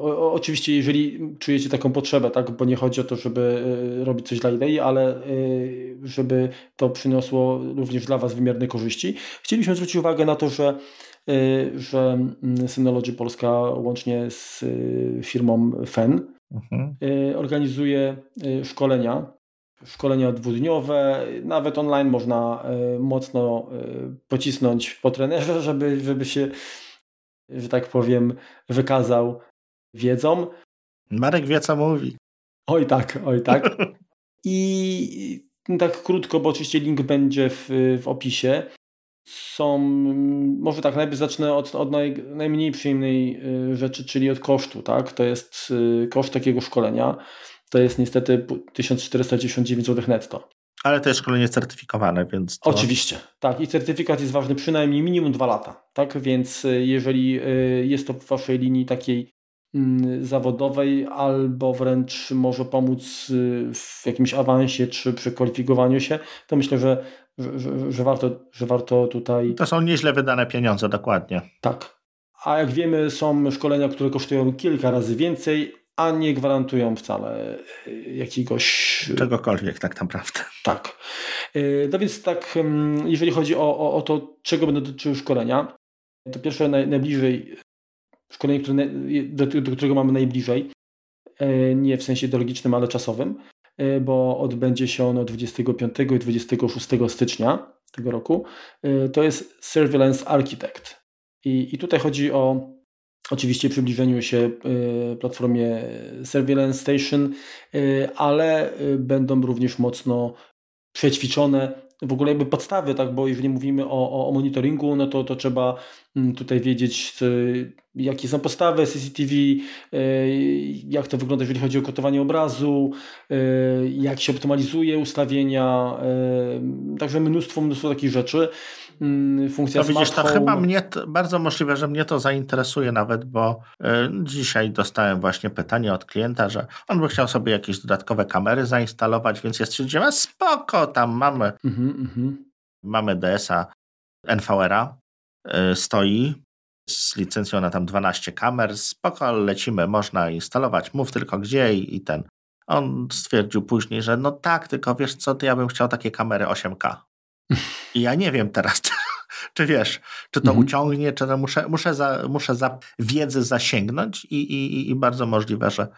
O, oczywiście, jeżeli czujecie taką potrzebę, tak, bo nie chodzi o to, żeby y, robić coś dla idei, ale y, żeby to przyniosło również dla Was wymierne korzyści. Chcielibyśmy zwrócić uwagę na to, że że mm, Synology Polska łącznie z firmą FEN mhm. organizuje szkolenia szkolenia dwudniowe, nawet online można mocno pocisnąć po trenerze, żeby, żeby się, że tak powiem, wykazał wiedzą. Marek wie, co mówi. Oj tak, oj tak. I tak krótko, bo oczywiście link będzie w, w opisie. Są, może tak, najpierw zacznę od, od naj, najmniej przyjemnej y, rzeczy, czyli od kosztu. Tak? To jest koszt takiego szkolenia. To jest niestety 1499 zł netto. Ale to jest szkolenie certyfikowane, więc. To... Oczywiście, tak. I certyfikat jest ważny przynajmniej minimum dwa lata. Tak więc, y, jeżeli jest to w Waszej linii takiej Mm, zawodowej, albo wręcz może pomóc y, w jakimś awansie czy przekwalifikowaniu się, to myślę, że, że, że, warto, że warto tutaj. To są nieźle wydane pieniądze, dokładnie. Tak. A jak wiemy, są szkolenia, które kosztują kilka razy więcej, a nie gwarantują wcale y, jakiegoś. Czegokolwiek, tak naprawdę. Tak. Y, no więc tak, mm, jeżeli chodzi o, o, o to, czego będą dotyczyły szkolenia, to pierwsze naj, najbliżej szkolenie, które, do, do którego mamy najbliżej, e, nie w sensie ideologicznym, ale czasowym, e, bo odbędzie się ono 25 i 26 stycznia tego roku. E, to jest Surveillance Architect. I, i tutaj chodzi o oczywiście przybliżeniu się platformie Surveillance Station, ale będą również mocno przećwiczone w ogóle jakby podstawy, tak, bo jeżeli mówimy o, o, o monitoringu, no to, to trzeba mm, tutaj wiedzieć, jakie są podstawy CCTV, e, jak to wygląda, jeżeli chodzi o kotowanie obrazu, e, jak się optymalizuje ustawienia, e, także mnóstwo, mnóstwo takich rzeczy. Mm, funkcja to widzisz, to chyba mnie, bardzo możliwe, że mnie to zainteresuje nawet, bo dzisiaj dostałem właśnie pytanie od klienta, że on by chciał sobie jakieś dodatkowe kamery zainstalować, więc ja stwierdziłem, spoko, tam mamy, mhm, mhm. mamy DSA NVR-a, stoi, z licencją na tam 12 kamer, spoko, lecimy, można instalować, mów tylko gdzie i, i ten. On stwierdził później, że no tak, tylko wiesz co, to ja bym chciał takie kamery 8K. I ja nie wiem teraz, czy, wiesz, czy to mhm. uciągnie, czy to muszę, muszę, za, muszę za wiedzę zasięgnąć i, i, i bardzo możliwe, że,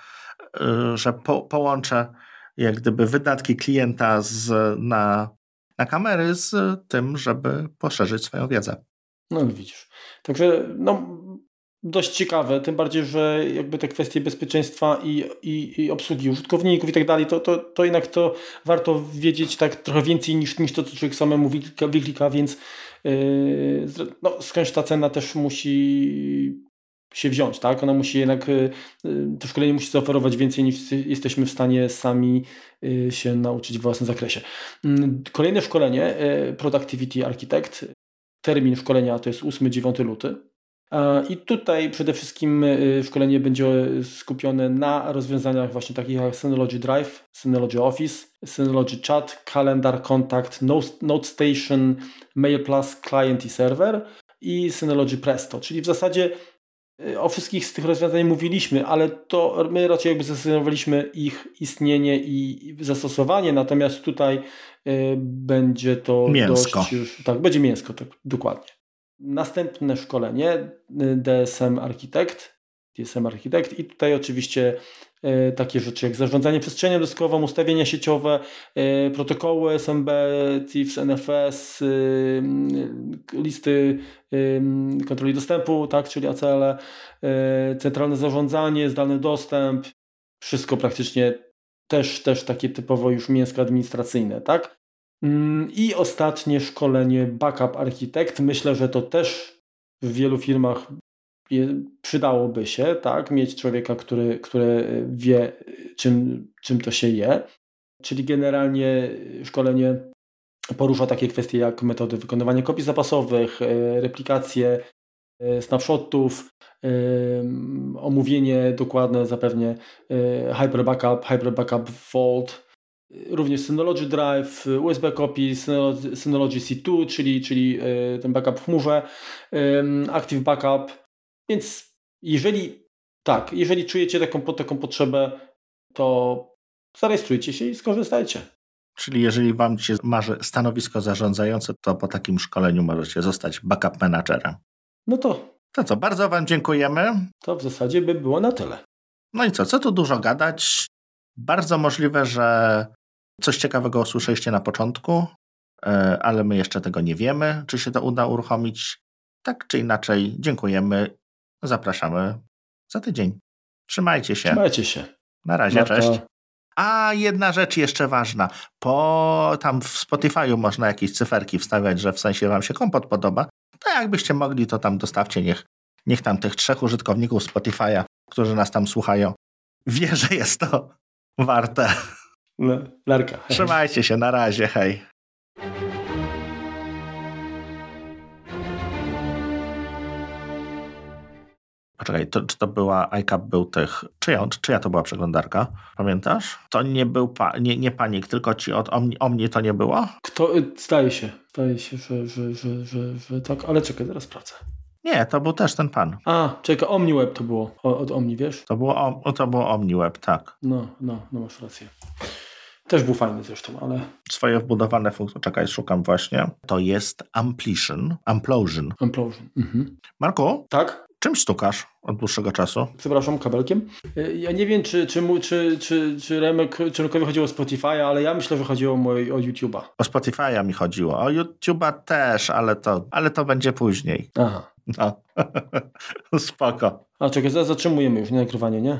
y, że po, połączę jak gdyby wydatki klienta z, na, na kamery z tym, żeby poszerzyć swoją wiedzę. No widzisz. Także no, dość ciekawe, tym bardziej, że jakby te kwestie bezpieczeństwa i, i, i obsługi użytkowników i tak dalej, to, to, to jednak to warto wiedzieć tak trochę więcej niż, niż to, co człowiek samemu wyklika, więc yy, no, skądś ta cena też musi się wziąć, tak? Ona musi jednak, yy, to szkolenie musi zaoferować więcej niż jesteśmy w stanie sami yy, się nauczyć w własnym zakresie. Mm, kolejne szkolenie, yy, Productivity Architect, termin szkolenia to jest 8-9 luty. I tutaj przede wszystkim szkolenie będzie skupione na rozwiązaniach właśnie takich jak Synology Drive, Synology Office, Synology Chat, Calendar, Contact, Note Station, Mail Plus, Client i Server i Synology Presto, czyli w zasadzie y, o wszystkich z tych rozwiązań mówiliśmy, ale to my raczej jakby zastosowaliśmy ich istnienie i zastosowanie, natomiast tutaj będzie to mięsko. dość już, tak, będzie mięsko, tak, dokładnie. Następne szkolenie y, DSM Architect, DSM Architect i tutaj oczywiście y, takie rzeczy jak zarządzanie przestrzenią dyskową, ustawienia sieciowe, protokoły SMB, CIFS, NFS, listy kontroli dostępu, tak, czyli ACL, centralne zarządzanie, zdalny dostęp, wszystko praktycznie też, też takie typowo już mięsko administracyjne, tak? Mm, I ostatnie szkolenie Backup Architect. Myślę, że to też w wielu firmach przydałoby się, tak? Mieć człowieka, który, który wie, czym, czym to się je. Czyli generalnie szkolenie porusza takie kwestie jak metody wykonywania kopii zapasowych, e, replikacje e, snapshotów, omówienie dokładne zapewnie e, Hyper Backup, Hyper Backup Vault, również Synology Drive, USB Copy, Synology C2, czyli, czyli e, ten backup w chmurze, Active Backup. Więc jeżeli tak, jeżeli czujecie taką, taką potrzebę, to zarejestrujcie się i skorzystajcie. Czyli jeżeli Wam się marzy stanowisko zarządzające, to po takim szkoleniu możecie zostać backup managerem. No to, To co, bardzo Wam dziękujemy. to w zasadzie by było na tyle. No i co, co tu dużo gadać? Bardzo możliwe, że coś ciekawego usłyszeliście na początku, e, ale my jeszcze tego nie wiemy, czy się to uda uruchomić. Tak czy inaczej, dziękujemy. Zapraszamy za tydzień. Trzymajcie się. Trzymajcie się. Na razie, Marta. cześć. A jedna rzecz jeszcze ważna. Po tam w Spotify'u można jakieś cyferki wstawiać, że w sensie wam się kompot podoba. To jakbyście mogli, to tam dostawcie. Niech, niech tam tych trzech użytkowników Spotify'a, którzy nas tam słuchają, wie, że jest to warte. No, Larka. Trzymajcie się, na razie, hej. Poczekaj, to, czy to była iCap był tych. Czyja, czyja to była przeglądarka? Pamiętasz? To nie był pa, nie, nie panik, tylko ci od Omni, Omni to nie było? Kto, y, zdaje się, zdaje się, że, że, że, że, że tak, ale czekaj, zaraz sprawdzę. Nie, to był też ten pan. A, czekaj, OmniWeb to było, o- od Omni, wiesz? To było, to było OmniWeb, tak. No, no, no masz rację. Też był fajny zresztą, ale Swoje wbudowane funkcje. Czekaj, szukam właśnie. To jest Ampletion. Amplosion. Implosion. Mhm. Marku, Tak? czym stukasz od dłuższego czasu? Przepraszam, kabelkiem. Y, Ja nie wiem, czy, czy, czy, czy, czy Remek, czy Remkowi chodziło o Spotify'a, ale ja myślę, że chodziło mu o, YouTube'a. O Spotify'a mi chodziło. O YouTube'a też, ale to, ale to będzie później. Aha. No. Spoko. A czekaj, zatrzymujemy już, nie nagrywanie, nie?